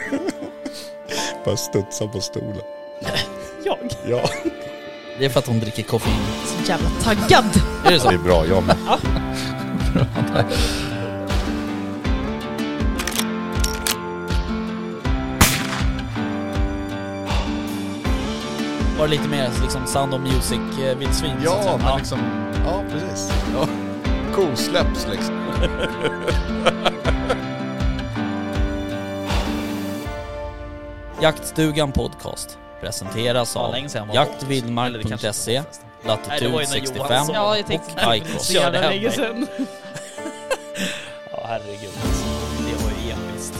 Bara studsa på stolen. Jag? Ja, Det är för att hon dricker koffein. Så jävla taggad. Är det så? det är bra. Jag med. Var det lite mer liksom Sound of Music-vildsvin? så att Ja, säga? men liksom... Ja, precis. Ja. Kosläpps liksom. Jaktstugan Podcast presenteras Ja, av jaktvildmark.se, Latitud Johan 65 sa- Ja, och sedan. Ja herregud. Det var ju episkt.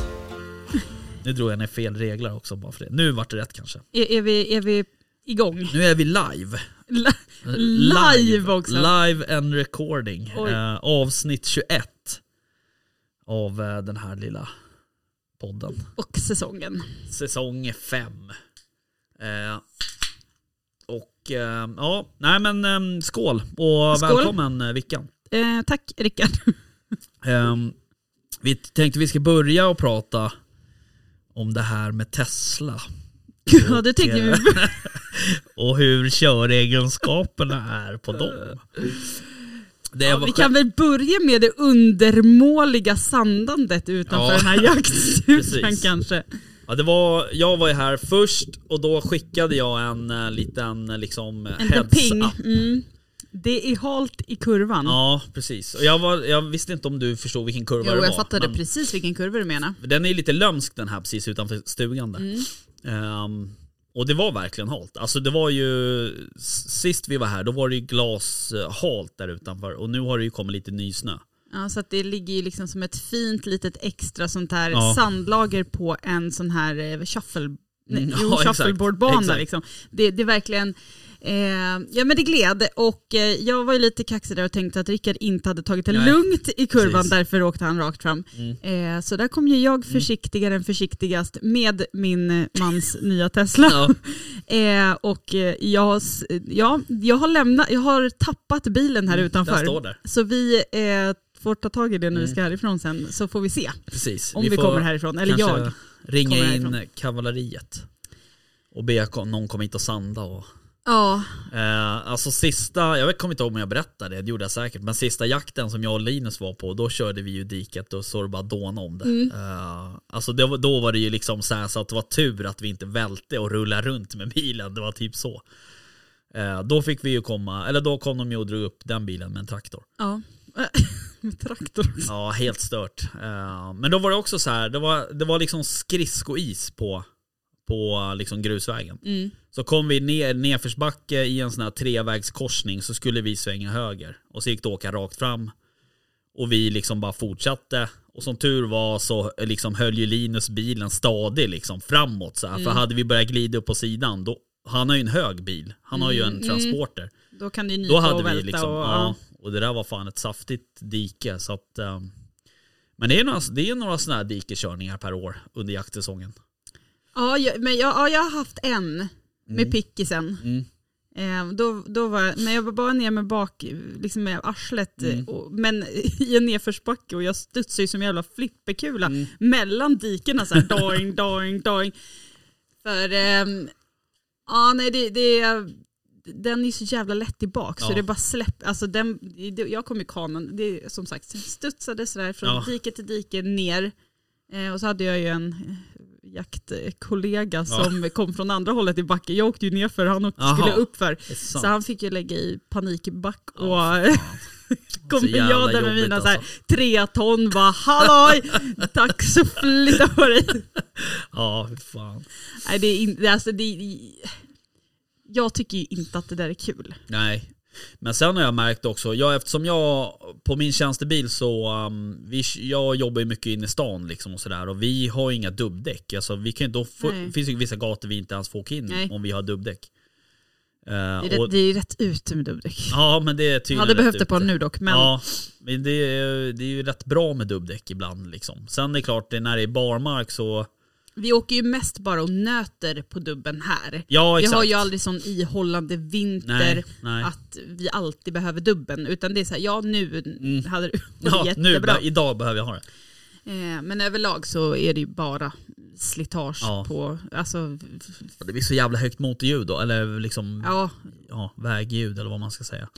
Nu drog jag ner fel regler också bara för det. Nu vart det rätt kanske. Är, är, vi, är vi igång? Nu är vi live. La- live också. Live and recording. Eh, avsnitt 21 av eh, den här lilla podden. Och säsongen. Säsong 5. Eh, och eh, ja, nej men eh, skål och Skål. välkommen eh, Vickan. Eh, tack Rickard. Eh, vi tänkte vi ska börja och prata om det här med Tesla. Ja, det tänkte vi. och hur köregenskaperna är på dem. Ja, vi kan väl börja med det undermåliga sandandet utanför Ja. den här jaktstugan kanske. Ja, det var, jag var ju här först och då skickade jag en eh, liten eh, liksom, En liten heads ping. up. Mm. Det är halt i kurvan. Ja, precis. Och jag, var, jag visste inte om du förstod vilken kurva Jo, det var. jag fattade precis vilken kurva du menar. Den är lite lömsk den här precis utanför stugan där. Mm. Ehm, och det var verkligen halt. Alltså det var ju, sist vi var här då var det ju glashalt där utanför och nu har det ju kommit lite nysnö. Ja, så att det ligger ju liksom som ett fint litet extra sånt här Ja. sandlager på en sån här eh, shuffle, nej, Mm, ja, shuffleboardbana. Liksom. Det, det är verkligen, eh, ja men det gled och eh, jag var ju lite kaxig där och tänkte att Rickard inte hade tagit det Nej. lugnt i kurvan, Precis. därför åkte han rakt fram. Mm. Eh, så där kom ju jag försiktigare än försiktigast med min eh, mans nya Tesla. Ja. Eh, och eh, jag, ja, jag, har lämnat, jag har tappat bilen här Den utanför. Så vi får ta tag i det när vi Mm. ska härifrån sen, så får vi se Precis. om vi, får kommer härifrån. Eller jag. ringa in kavalleriet. Och be någon komma hit och sanda och Ja, Eh, alltså sista, jag kommer inte ihåg om jag berättade det, det gjorde jag säkert. Men sista jakten som jag och Linus var på, då körde vi ju diket och så det bara dåna om det. Mm. Eh, alltså det, då var det ju liksom så, här, så att det var tur att vi inte välte och rullade runt med bilen. Det var typ så. Eh, då fick vi ju komma, eller då kom de ju och drog upp den bilen med en traktor. ja. Med traktor. Ja, helt stört. Eh, men då var det också så här, det var, det var liksom skridskois på, på liksom grusvägen. Mm. Så kom vi ner nedförsbacke i en sån här trevägskorsning så skulle vi svänga höger. Och så gick det åka rakt fram. Och vi liksom bara fortsatte. Och som tur var så liksom höll ju Linus bilen stadig liksom framåt så här. För hade vi börjat glida upp på sidan då, han har ju en hög bil. Han har ju en transporter. Då kan det ju Då hade och vi välta liksom, och, ja. Och det där var fan ett saftigt dike så att eh, Men det är några, det är några sådana här dikeskörningar per år under jaktsäsongen. Ja, jag, men jag, ja, jag har haft en med pickisen. Mm. Eh, då, då var jag, när jag var bara ner med bak, liksom med arslet, Mm. eh, och, men i en nedförsbacke och jag studsade ju som en jävla flipperkula Mm. mellan dikena så här, doing, doing, doing. För, ehm, ja nej det, det den är så jävla lätt i bak så Ja. det bara släpp, alltså den, det, jag kom i kanon, det som sagt studsade sådär från Ja. dike till dike ner. Eh, och så hade jag ju en jaktkollega Ja. som kom från andra hållet i backen. Jag åkte ju ner för han åkte, Aha. skulle upp för. Det är sant. Så han fick ju lägga i panikback och Ja, jävla jag där med mina så här, alltså. tre ton bara halloj, tack så flytta på dig. Ja, fan. Nej, det är in, alltså, det är, jag tycker ju inte att det där är kul. Nej. Men sen har jag märkt också, jag, eftersom jag på min tjänstebil så, um, vi, jag jobbar ju mycket inne i stan liksom och sådär och vi har inga dubbdäck. Alltså vi kan inte, få, det finns ju vissa gator vi inte ens får åka in Nej. om vi har dubbdäck. Eh, Det är, och, rätt, det är rätt ute med dubbdäck. Ja men det är tydligen hade behövt det på nu dock, men Ja, men det är, det är ju rätt bra med dubbdäck ibland liksom. Sen är det klart, det, när det är barmark så, vi åker ju mest bara och nöter på dubben här. ja Vi exakt. har ju aldrig sån ihållande vinter nej, nej. att vi alltid behöver dubben. Utan det är så här, ja nu hade det varit Mm. Ja, nu, jättebra. be- idag behöver jag ha det. Eh, men överlag så är det ju bara slitage Ja. på, alltså, Det blir så jävla högt motorljud då, eller liksom ja, ja, vägljud eller vad man ska säga.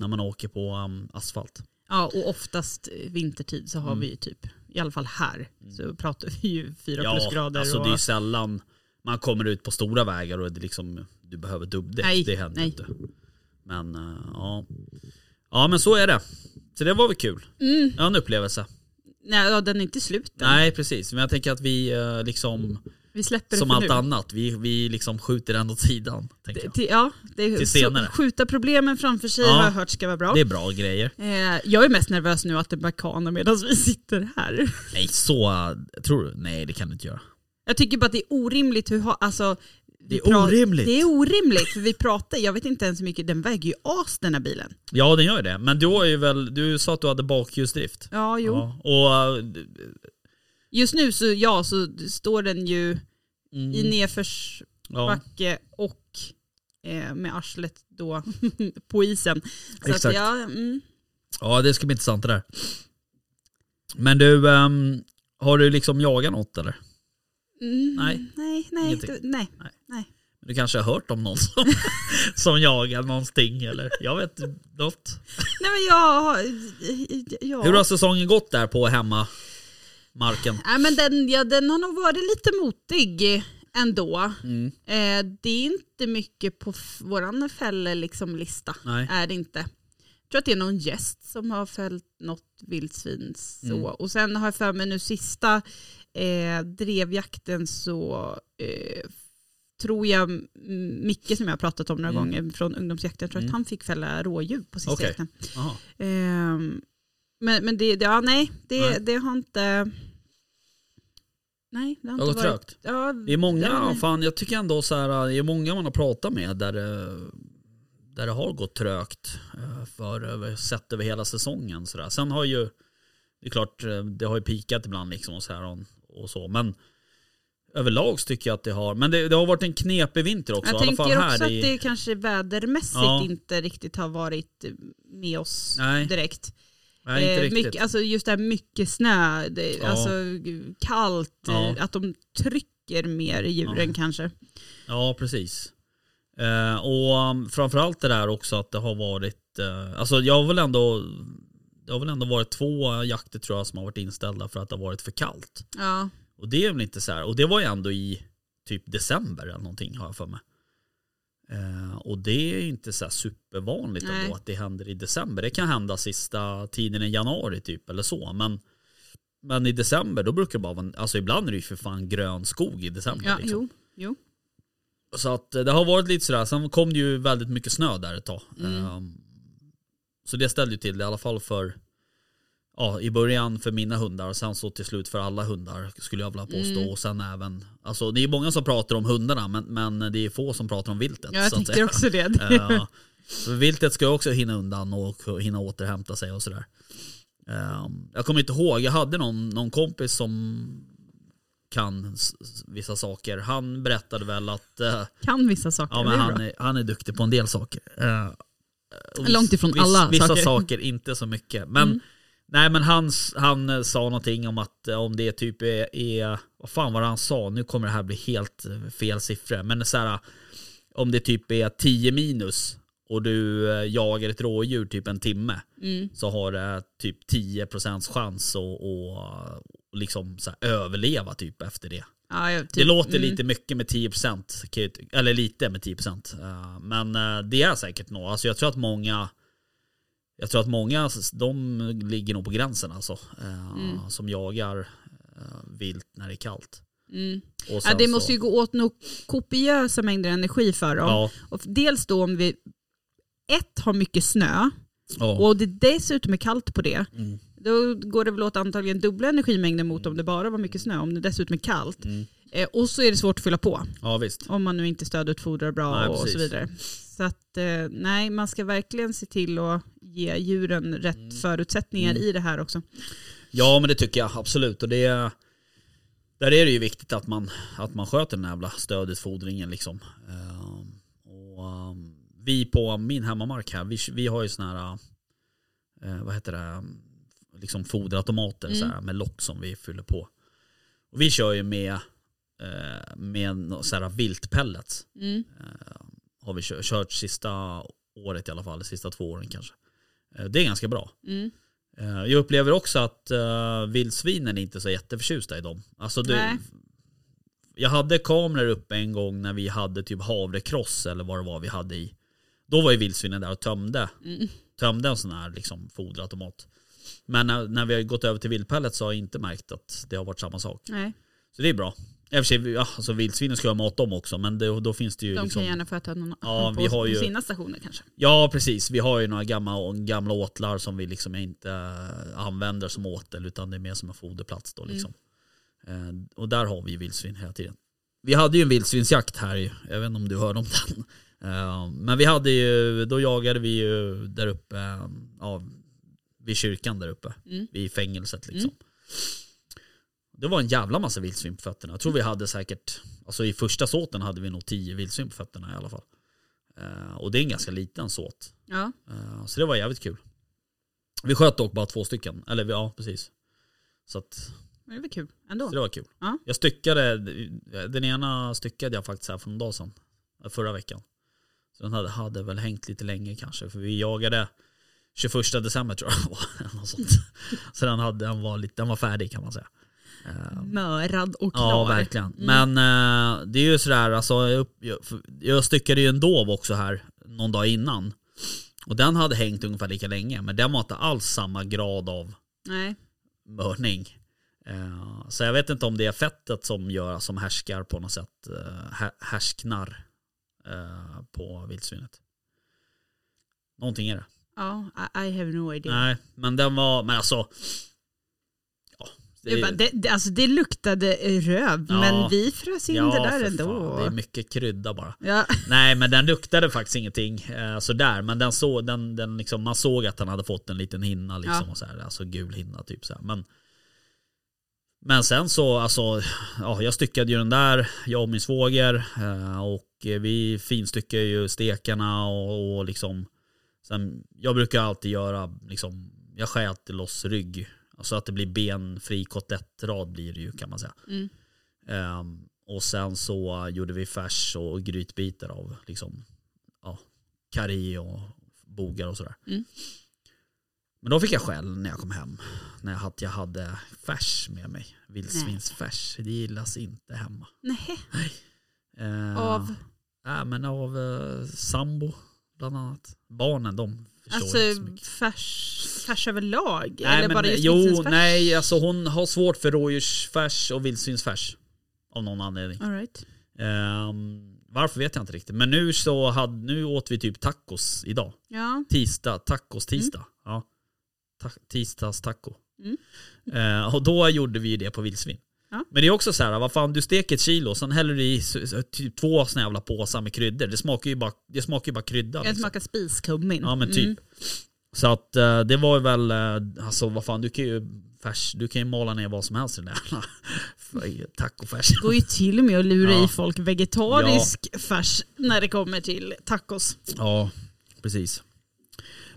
När man åker på um, asfalt. ja, och oftast vintertid så har Mm. vi ju typ, i alla fall här, så pratar vi ju fyra Ja, plusgrader. alltså och, det är ju sällan man kommer ut på stora vägar och det liksom, du behöver dubbdäck. Nej, det händer nej. inte. Men uh, ja. Ja men så är det. Så det var väl kul. mm, Ja, en upplevelse. nej, ja, den är inte slut än. Nej precis, men jag tänker att vi eh, liksom, Vi släpper som det för allt nu. annat, vi, vi liksom skjuter den åt sidan. Tänker jag. Till, ja, det är, Till senare. Skjuta problemen framför sig Ja. har jag hört ska vara bra. Det är bra grejer. Eh, jag är mest nervös nu att det bakanar medan vi sitter här. Nej så, tror du? Nej det kan du inte göra. Jag tycker bara att det är orimligt hur, alltså, Det är orimligt. Det är orimligt för vi pratar, jag vet inte ens hur mycket, den väger ju as den här bilen. Ja den gör ju det, men du har ju väl, du sa att du hade bakhjulsdrift. Ja, jo. Ja, och Just nu så, ja, så står den ju mm, i nedförsbacke ja. och eh, med arslet då på isen. Så Exakt. Att, ja, mm. ja det ska bli intressant det där. Men du, ehm, har du liksom jagat något eller? Mm, Nej. Nej, nej, Ingenting. det- nej. Du kanske har hört om någon som, som jagar någonting eller? Jag vet något. Nej men jag. Ja. Hur har säsongen gått där på hemmamarken? Nej, men den, ja, den har nog varit lite motig ändå. Mm. Eh, det är inte mycket på f- våran fälle liksom lista. Nej. Är det inte. Jag tror att det är någon gäst som har fällt något vildsvin. Så. Mm. Och sen har jag för mig nu sista eh, drevjakten så eh, tror jag mm, Micke som jag har pratat om några Mm. gånger från ungdomsjakten, jag tror Mm. att han fick fälla rådjur på sista Okej. jakten. Men, men det, ja, nej, det, Nej. det har inte... Nej, det har Det har inte varit... trögt. Ja, Det är många, ja, fan jag tycker ändå så här, det är många man har pratat med där det, där det har gått trögt eh, för sett över hela säsongen. Så där. Sen har ju, det är klart, eh, det har ju pikat ibland liksom och så här och, så. Men överlag så tycker jag att det har, men det, det har varit en knepig vinter också. Jag i tänker här också i, att det kanske vädermässigt Ja. inte riktigt har varit med oss Nej. direkt. Nej, inte Eh, riktigt. mycket, alltså just det här mycket snö, det, Ja. alltså kallt, Ja. eh, att de trycker mer i djuren Ja. kanske. Ja, precis. Eh, och um, framförallt det där också att det har varit, eh, alltså jag har väl ändå, det har väl ändå varit två jakter tror jag som har varit inställda för att det har varit för kallt. Ja. Och det är väl inte så här, och det var ju ändå i typ december eller någonting har jag för mig. Eh, och det är inte så supervanligt Nej. ändå att det händer i december. Det kan hända sista tiden i januari typ eller så. Men, men i december då brukar det bara vara, alltså ibland är det ju för fan grön skog i december. Ja, liksom. jo, jo. Så att eh, det har varit lite sådär, sen kom det ju väldigt mycket snö där ett tag. Mm. Ehm, så det ställde ju till det i alla fall för, ja i början för mina hundar och sen så till slut för alla hundar skulle jag vilja påstå. Mm. Och sen även, alltså det är många som pratar om hundarna men, men det är få som pratar om viltet. Ja, jag så tyckte också det. För viltet ska också hinna undan och hinna återhämta sig och sådär. Ehm, jag kommer inte ihåg, jag hade någon, någon kompis som kan vissa saker. Han berättade väl att eh, kan vissa saker. Ja men han är, han är duktig på en del saker. Eh, Långt ifrån alla Vissa saker. saker. inte så mycket. Men, Mm. Nej, men han, han eh, sa någonting om att eh, om det typ är, är, vad fan var det han sa? Nu kommer det här bli helt eh, fel siffror. Men så här, om det typ är 10 minus och du jagar ett rådjur typ en timme Mm. så har det typ 10% chans att och, liksom så här, överleva typ efter det. Ja, jag, typ, Det låter mm. lite mycket med 10% kan jag ty- eller lite med 10% Eh, Men det är säkert nog. Alltså jag tror att många Jag tror att många de ligger nog på gränsen alltså. eh, Mm. Som jagar eh, vilt när det är kallt. Mm. Ja, det så- måste ju gå åt nog kopiösa mängder energi för dem. Ja, Och dels då om vi ett har mycket snö ja. och det dessutom är kallt på det. Mm. Då går det väl åt antagligen dubbla energimängder mot om det bara var mycket snö, om det dessutom är kallt. Mm. Eh, och så är det svårt att fylla på ja visst. om man nu inte stödutfodrar bra Nej, och precis. så vidare. Så att eh, nej, man ska verkligen se till att ge djuren rätt Mm. förutsättningar Mm. i det här också. Ja men det tycker jag absolut. Och det där är det ju viktigt att man, att man sköter den här jävla stödutfodringen liksom. Ehm, och, ehm, vi på min hemmamark här, vi, vi har ju såna här, eh, vad heter det, liksom foderautomater Mm. så här, med lock som vi fyller på. Och vi kör ju med eh, med så här viltpellets. Mm. Eh, har vi kö- kört sista året i alla fall, sista två åren kanske. Eh, det är ganska bra. Mm. Eh, jag upplever också att uh, vildsvinen är inte så jätteförtjusta i dem. Alltså Nej. jag hade kameror uppe en gång när vi hade typ havrekross eller vad det var vi hade i. Då var ju vildsvinen där och tömde, Mm. tömde en sån här liksom foderautomat. Men när, när vi har gått över till vildpellet så har jag inte märkt att det har varit samma sak. Nej, Så det är bra. I och för sig, ja, alltså vildsvinen ska jag mata dem också men det, då finns det ju de liksom... kan gärna få äta någon Ja, på, vi har på ju- sina stationer kanske. Ja precis, vi har ju några gamla, gamla åtlar som vi liksom inte eh, använder som åtel utan det är mer som en foderplats då liksom. Eh, och där har vi vildsvin hela tiden. Vi hade ju en vildsvinsjakt här, jag vet inte om du hörde om den. Eh, men vi hade ju, då jagade vi ju där uppe, ja, vid kyrkan där uppe, Mm. vid fängelset liksom. Det var en jävla massa vildsvin på fötterna. Jag tror vi hade säkert, alltså i första såten hade vi nog tio vildsvin på fötterna i alla fall. Eh, och det är en ganska liten såt. Ja, Eh, Så det var jävligt kul. Vi sköt dock bara två stycken. Eller ja, precis. Så, att, men det var kul ändå. så det var kul. Ja. Jag styckade, den ena styckade jag faktiskt här för en dag sedan. Förra veckan. Så den hade, hade väl hängt lite länge kanske. För vi jagade 21 december tror jag var. något sånt. Så den, hade, den, var lite, den var färdig kan man säga. Eh, Mörad och klar. Ja, verkligen. Mm. Men eh, det är ju sådär, alltså, jag, jag, styckade ju en dov också här någon dag innan. Och den hade hängt ungefär lika länge, men den var inte alls samma grad av Nej. mörning. Eh, så jag vet inte om det är fettet som gör, som härskar på något sätt, eh, hä- härsknar eh, på vildsvinet. Någonting är det. Ja, I, I have no idea. Nej, men den var, men alltså. Ja, Det, bara, det, det, alltså det luktade röv, Ja. men vi frös in det där ändå. fan, det är mycket krydda bara. Ja, Nej men den luktade faktiskt ingenting eh, sådär. Men den så, den, den liksom, man såg att den hade fått en liten hinna liksom. Ja. Och så här, alltså gul hinna typ så här. Men, men sen så, alltså, ja, jag styckade ju den där, jag och min svåger. Eh, och vi finstyckade ju stekarna och, och liksom. Sen, jag brukar alltid göra, liksom, jag skär alltid loss rygg. Så att det blir benfri kotelettrad blir det ju kan man säga. Mm. Ehm, och sen så gjorde vi färs och grytbitar av liksom, ja, karri och bogar och sådär. Mm. Men då fick jag skäll när jag kom hem. När jag hade, färs med mig. Vildsvinsfärs. Det gillas inte hemma. nej. Eh, Av? Ja, men av eh, sambo bland annat. Barnen de Alltså färs, färs överlag? Nej, eller men, bara just jo, nej, alltså hon har svårt för rådjursfärs och vildsvinsfärs. Av någon anledning. All right. Ehm, varför vet jag inte riktigt. Men nu så hade, nu åt vi typ tacos idag. Ja. Tisdag, tacos tisdag. Ja. Ta, tisdags taco. Mm. Eh, och då gjorde vi det på vildsvin. Ja. Men det är också så här, vad fan du steker ett kilo, sen häller du i typ två såna jävla påsar med kryddor. Det smakar ju bara, det smakar ju bara krydda. Jag Liksom. smakar spiskummin. Ja men typ. Mm. Så att eh, det var ju väl, eh, alltså vad fan du kan ju färs, du kan ju mala ner vad som helst i den där jävla tacofärs. Det går ju till och med att lura Ja. i folk vegetarisk färs när det kommer till tacos. Ja, precis.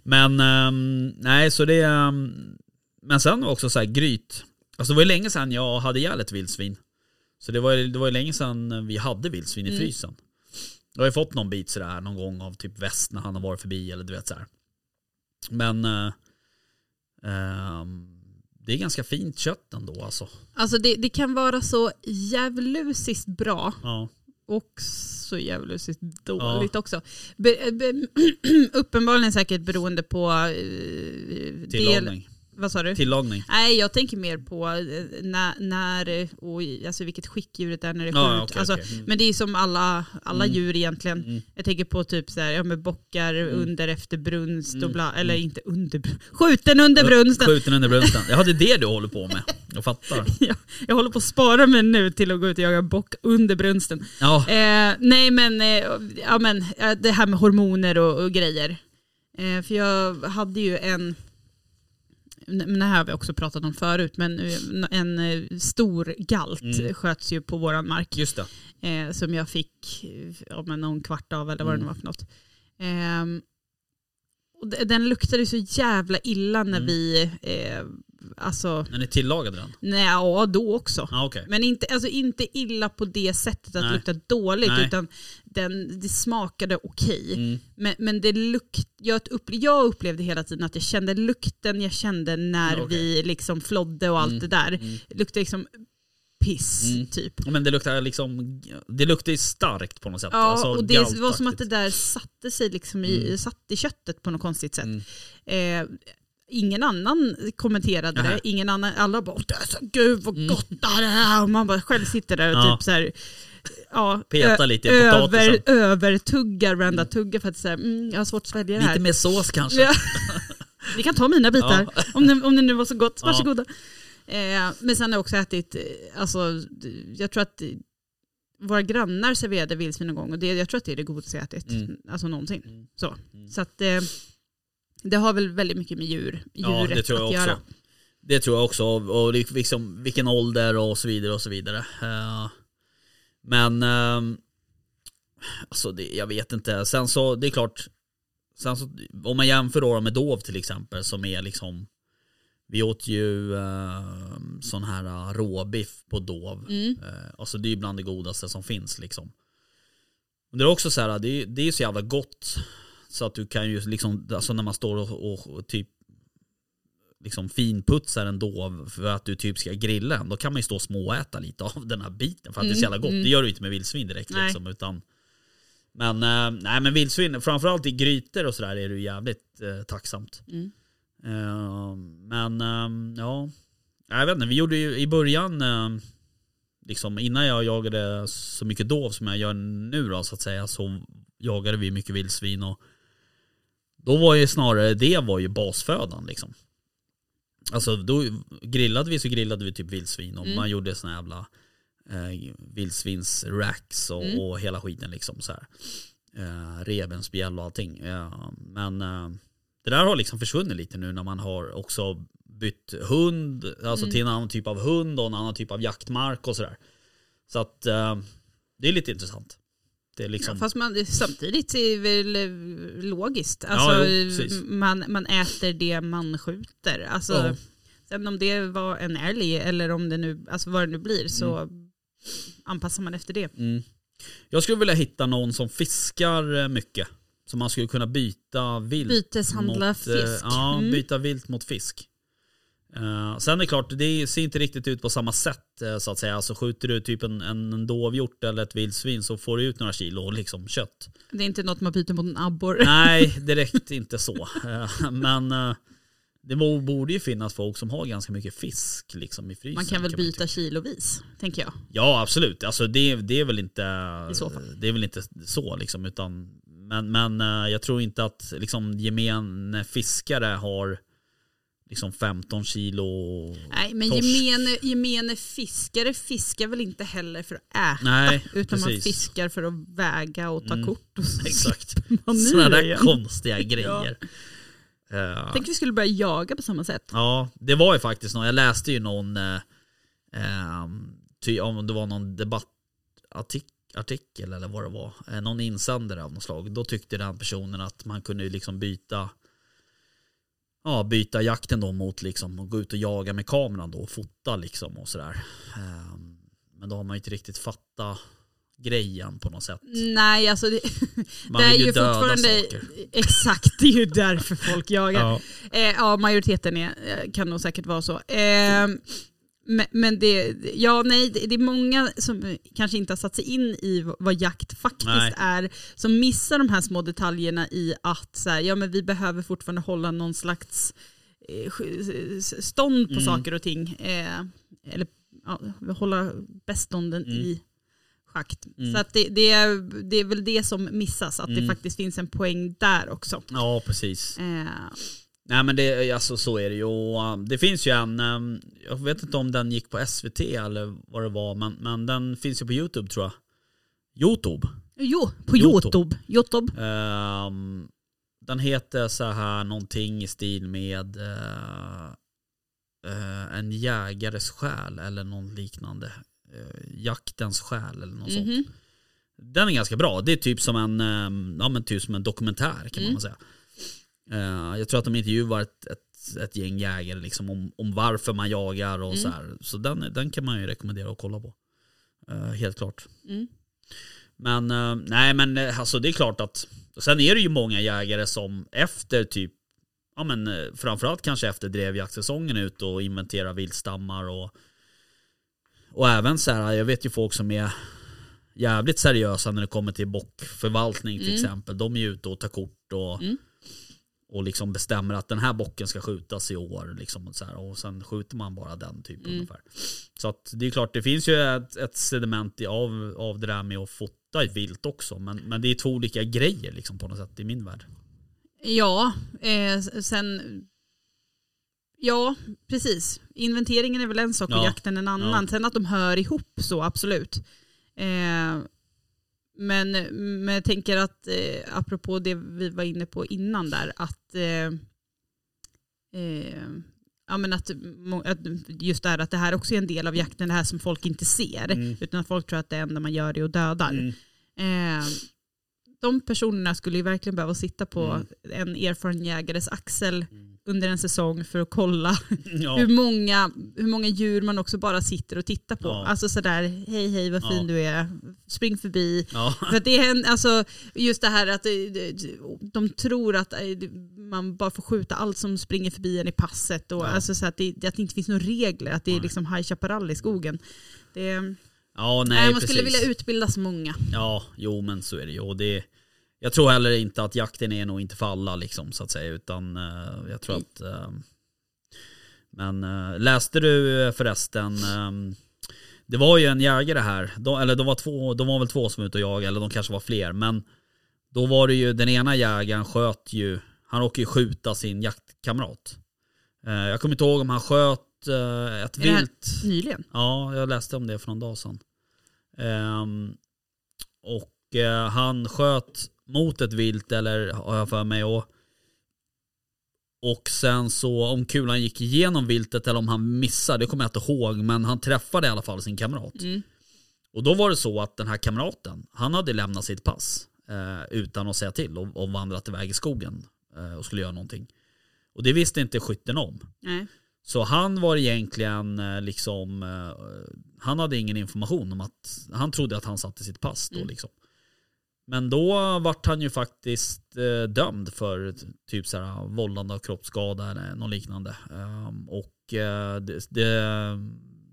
Men ehm, nej, så det... ehm, men sen också så här gryt. Alltså det var ju länge sedan jag hade ihjäl ett vildsvin. Så det var, det var ju länge sedan vi hade vildsvin i Mm. frysen. Jag har ju fått någon bit sådär någon gång av typ väst när han har varit förbi eller du vet så här. Men eh, ehm, det är ganska fint kött ändå alltså. Alltså det, det kan vara så djävulusiskt bra Ja. och så djävulusiskt dåligt också. Be, be, uppenbarligen säkert beroende på eh, del... Vad sa du? Tillagning. Nej, jag tänker mer på eh, när, när eh, och i- alltså vilket skick djuret är när det är sjukt. okej, alltså, okej. Mm. Men det är som alla, alla Mm. djur egentligen. Mm. Jag tänker på typ så här, ja, med bockar under efter brunst och Mm. bla, eller Mm. inte under. Skjuten under brunsten. Skjuten under brunsten. Ja det är det du håller på med. Jag fattar. Ja, jag håller på att spara mig nu till att gå ut och jaga bock under brunsten. Ja. Eh, nej men, eh, ja, men eh, det här med hormoner och, och grejer. Eh, för jag hade ju en, det här har vi också pratat om förut, men eh, en eh, stor galt Mm. sköts ju på våran mark. Just det. Eh, som jag fick eh, ja, men någon kvart av eller vad det Mm. var för något. Ehm, och den luktade så jävla illa när Mm. vi eh, alltså, När ni tillagade den? nej, ja då också. Ja okej. Men inte, alltså inte illa på det sättet att Nej. det luktar dåligt Nej. utan den, det smakade okej. Mm. Men, men det lukt, jag, upp, jag upplevde hela tiden att jag kände lukten jag kände när Ja, okej. vi liksom flodde och allt Mm, det där. mm. Luktade liksom piss Mm. typ. Men det luktar liksom, det luktar ju starkt på något sätt. Ja, Alltså, och det var som att det där satte sig liksom i, Mm. satt i köttet på något konstigt sätt. Mm. Eh, ingen annan kommenterade Nähä. det, ingen annan, alla bara "Åh, det är så, gud vad Mm. gott det här är. Och man bara själv sitter där och Ja. typ så här, ja, Peta lite i över, övertuggar varenda tugga för att säga, mm, jag har svårt att svälja det här. Lite mer sås kanske. Ja. Vi kan ta mina bitar om, det, om det nu var så gott. Ja. Varsågoda. Eh, men sen har jag också ätit, eh, alltså, jag tror att våra grannar serverade vildsvin någon gång och det, jag tror att det är det godaste jag ätit. Mm. Alltså någonsin. Mm. Så, Mm. så att eh, det har väl väldigt mycket med djur, Ja, djuret det tror jag att också. göra. Det tror jag också. Och det- liksom, vilken ålder och så vidare och så vidare. Eh, men ehm, alltså det, jag vet inte. Sen så, det är klart. Sen så, om man jämför då med Dov till exempel som är liksom vi åt ju uh, sån här uh, råbiff på Dov. Mm. Eh, alltså det är ju bland det godaste som finns liksom. Men det är också så här, det är, det är ju så jävla gott. Så att du kan ju liksom, alltså när man står och, och, typ liksom finputsar en dov för att du typ ska grilla den, då kan man ju stå och småäta lite av den här biten för att det är så jävla gott. Mm, Det gör du inte med vildsvin direkt Nej. liksom. Utan, men, eh, nej men vildsvin, framförallt i grytor och sådär är det ju jävligt eh, tacksamt. Mm. Eh, men eh, ja, jag vet inte, vi gjorde ju i början, eh, liksom innan jag jagade så mycket dov som jag gör nu då så att säga, så jagade vi mycket vildsvin och då var ju snarare det var ju basfödan liksom. Alltså då grillade vi så grillade vi typ vildsvin och Mm. man gjorde såna jävla eh, vildsvinsracks och, Mm. och hela skiten liksom så här. Eh, revbensspjäll och allting. Eh, men eh, det där har liksom försvunnit lite nu när man har också bytt hund, alltså Mm. till en annan typ av hund och en annan typ av jaktmark och sådär. Så att eh, det är lite intressant. Det liksom, Ja, fast man, samtidigt är det väl eh, logiskt. Ja, Alltså, jo, precis. man, man äter det man skjuter. Alltså, Ja. Sen om det var en älg eller om det nu, alltså vad det nu blir så anpassar man efter det. Mm. Jag skulle vilja hitta någon som fiskar eh, mycket. Så man skulle kunna byta vilt. Byteshandla mot, eh, fisk. Ja, Mm. byta vilt mot fisk. Eh, sen är det klart, det ser inte riktigt ut på samma sätt eh, så att säga. Alltså skjuter du typ en, en, dovhjort eller ett vildsvin så får du ut några kilo liksom kött. Det är inte något man byter mot en abborre. Nej, direkt inte så. Eh, men eh, det bo- borde ju finnas folk som har ganska mycket fisk liksom i frysen. Man kan väl man byta kilovis, tänker jag. Ja absolut, alltså det, det är väl inte I så fall. Det är väl inte så liksom utan Men, men jag tror inte att liksom gemene fiskare har liksom 15 kilo Nej, men torsk. gemene, gemene fiskare fiskar väl inte heller för att äta. Nej, utan man precis. fiskar för att väga och ta Mm, kort. Och så Exakt. man Sådana där igen. konstiga grejer. Eh, Tänk vi skulle börja jaga på samma sätt. Ja, det var ju faktiskt någon, jag läste ju någon, eh, ty, om det var någon debattartikel eller vad det var, eh, någon insändare av något slag. Då tyckte den personen att man kunde liksom byta Ja, byta jakten då mot liksom att gå ut och jaga med kameran då och fota liksom och sådär. Eh, Men då har man ju inte riktigt fattat grejen på något sätt. Nej, alltså det, Man det är ju fortfarande... saker. Exakt, det är ju därför folk jagar. Ja. Eh, ja, majoriteten är, eh, kan nog säkert vara så. Eh, men, men det, ja, nej, det, det är många som kanske inte har satt sig in i vad jakt faktiskt Nej. är, som missar de här små detaljerna i att så här, ja, men vi behöver fortfarande hålla någon slags eh, stånd på Mm. saker och ting. Eh, eller ja, hålla bestånden Mm. i schakt. Mm. Så att det, det, är, det är väl det som missas, att det Mm. faktiskt finns en poäng där också. ja, precis. Eh, Nej men det, alltså så är det ju. Och, um, Det finns ju en, um, jag vet inte om den gick på SVT eller vad det var, men, men den finns ju på YouTube tror jag. Youtube. Jo, på Youtube. Youtube. Um, den heter så här någonting i stil med uh, uh, en jägares själ eller någon liknande. Uh, jaktens själ eller något sånt. Mhm. Den är ganska bra. Det är typ som en, um, ja, men typ som en dokumentär kan Mm. man säga. Eh, jag tror att de intervjuar ett, ett, ett gäng jägare liksom om, om varför man jagar och så här. Så den, den kan man ju rekommendera att kolla på. Eh, helt klart. Mm. Men eh, nej men alltså det är klart att Sen är det ju många jägare som efter typ Ja men framförallt kanske efter drevjaktsäsongen ut och inventera viltstammar och Och även så här, jag vet ju folk som är Jävligt seriösa när det kommer till bockförvaltning till Mm. exempel. De är ju ute och tar kort och Mm. Och liksom bestämmer att den här bocken ska skjutas i år liksom och, så här, och sen skjuter man bara den typ Mm. ungefär. Så att det är klart det finns ju ett, ett sediment i- av, av det där med att fota ett vilt också. Men, men det är två olika grejer liksom på något sätt i min värld. Ja, eh, sen... Ja, precis. Inventeringen är väl en sak och Ja, jakten en annan. ja. Sen att de hör ihop så, absolut. Eh, men, men jag tänker att, eh, apropå det vi var inne på innan där, att, eh, eh, ja, men att, att just det här att det här också är en del av jakten, det här som folk inte ser. Mm. Utan att folk tror att det enda man gör är att dödar. Mm. Eh, de personerna skulle ju verkligen behöva sitta på Mm. en erfaren jägares axel under en säsong för att kolla Ja. hur, många, hur många djur man också bara sitter och tittar på. Ja. Alltså sådär, hej hej vad fin Ja. du är, spring förbi. För det är en, alltså, just det här att eh, de tror att eh, man bara får skjuta allt som springer förbi en i passet. Och alltså så att, det, att det inte finns några regler, att det är liksom High Chaparral i skogen. Det, nej, man skulle precis. vilja utbilda så många. Ja, jo men så är det ju. Och det, jag tror heller inte att jakten är nog inte för alla liksom så att säga. Utan eh, jag tror att... eh, men eh, läste du förresten... det var ju en jägare här. De, eller de var, två, de var väl två som var ute och jagade. Eller de kanske var fler. Men då var det ju den ena jägaren sköt ju... Han råkade ju skjuta sin jaktkamrat. Jag kommer inte ihåg om han sköt ett Är det här- vilt. Nyligen. Ja, jag läste om det för någon dag sedan. Ehm, och han sköt mot ett vilt, eller har jag för mig. Och, och sen så om kulan gick igenom viltet eller om han missade, det kommer jag inte ihåg. Men han träffade i alla fall sin kamrat. Mm. Och då var det så att den här kamraten, han hade lämnat sitt pass eh, utan att säga till och, och vandrat iväg i skogen eh, och skulle göra någonting. Och det visste inte skytten om. Nej. Så han var egentligen eh, liksom, eh, han hade ingen information om att, han trodde att han satte sitt pass då Mm. liksom. Men då vart han ju faktiskt eh, dömd för typ så här vållande av kroppsskada eller något liknande. Ehm, och eh, det, det,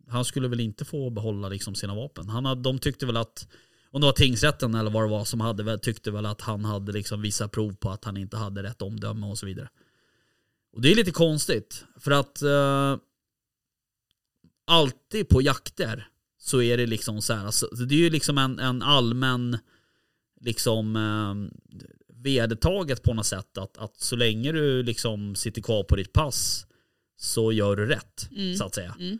han skulle väl inte få behålla liksom sina vapen. Han hade, de tyckte väl att, om det var tingsrätten eller vad det var som hade, tyckte väl att han hade liksom vissa prov på att han inte hade rätt omdöme och så vidare. Och det är lite konstigt. För att eh, alltid på jakter så är det liksom så här. Alltså, det är ju liksom en, en allmän liksom eh, vedertaget på något sätt att, att så länge du liksom sitter kvar på ditt pass så gör du rätt Mm. så att säga. Mm.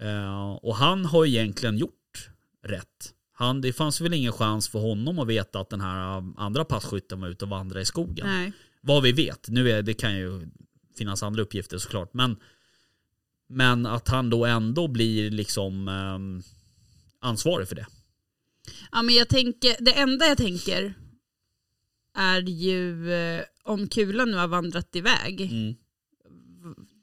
Eh, och han har egentligen gjort rätt. Han, det fanns väl ingen chans för honom att veta att den här eh, andra passkytten var ute och vandrade i skogen. Nej. Vad vi vet. Nu är, det kan ju finnas andra uppgifter såklart. Men, men att han då ändå blir liksom ehm, ansvarig för det. Ja, men jag tänker, det enda jag tänker är ju eh, om kulan nu har vandrat iväg. Mm.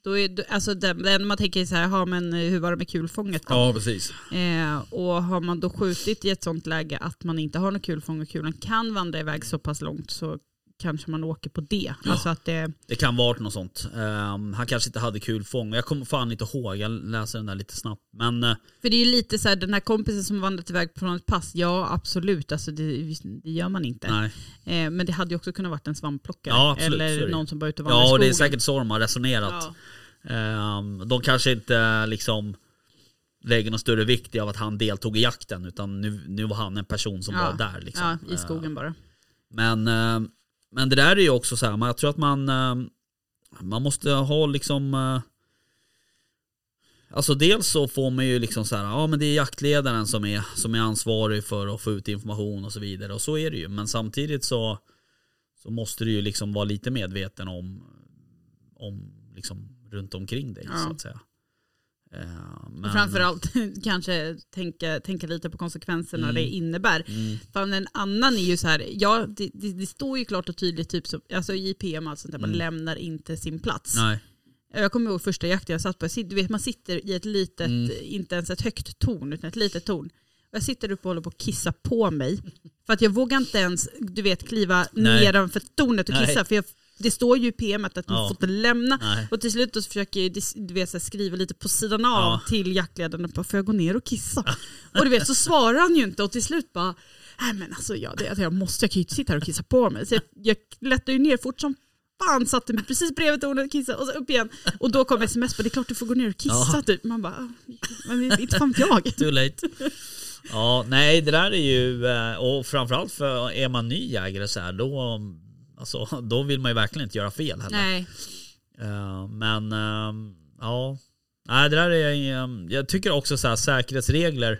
Då är, alltså det, det enda man tänker så här, ha, men hur var det med kulfånget då? Ja, precis. Eh, och har man då skjutit i ett sånt läge att man inte har något kulfång och kulan kan vandra iväg så pass långt så kanske man åker på det. Alltså att det, Det kan vara något sånt. Ehm, han kanske inte hade kul fång. Jag kommer fan inte ihåg. Jag läser den där lite snabbt. Men eh, för det är ju lite så här, den här kompisen som vandrat iväg från ett pass, ja absolut, alltså det, det gör man inte. nej. Eh, men det hade ju också kunnat varit en svampplockare. Ja, absolut, eller någon som bara ute och vandrar i Ja, och det är skogen. säkert så de har resonerat. Ja. Ehm, de kanske inte liksom lägger någon större vikt i av att han deltog i jakten. Utan nu, nu var han en person som Ja. var där. Liksom. Ja, i skogen Ehm, bara. Men, eh, men det där är ju också så här, jag tror att man, eh, man måste ha liksom eh, Alltså dels så får man ju liksom så här, ja men det är jaktledaren som är, som är ansvarig för att få ut information och så vidare. Och så är det ju. Men samtidigt så, så måste du ju liksom vara lite medveten om, om liksom runt omkring dig Ja. så att säga. Eh, men- framförallt kanske tänka, tänka lite på konsekvenserna Mm. det innebär. Mm, För en annan är ju så här, ja det, det, det står ju klart och tydligt typ som, alltså i PM alltså, där man Mm. lämnar inte sin plats. nej. Jag kommer ihåg första jakten jag satt på, du vet man sitter i ett litet, Mm. inte ens ett högt torn utan ett litet torn. Jag sitter uppe och håller på att kissa på mig. För att jag vågar inte ens, du vet, kliva Nej. nedanför tornet och Nej. kissa. För jag, det står ju i PM att man Ja. får inte lämna. nej. Och till slut så försöker jag du vet, så skriva lite på sidan av Ja. till jaktledaren. Bara, Får jag gå ner och kissa? och du vet så svarar han ju inte och till slut bara Nej men alltså jag, det, jag måste, jag kan ju inte sitta här och kissa på mig. Så jag, jag lättade ju ner fort som fan, satte mig precis bredvid tornet och kissade och så upp igen. Och då kom sms på det är klart du får gå ner och kissa Ja. typ. Man bara, "Ah, men inte fan jag. Too late. Ja, nej det där är ju, eh, och framförallt för är man ny jägare så här, då, alltså, då vill man ju verkligen inte göra fel heller. Nej. Eh, Men ehm, ja, nej det där är, ehm, jag tycker också så här säkerhetsregler,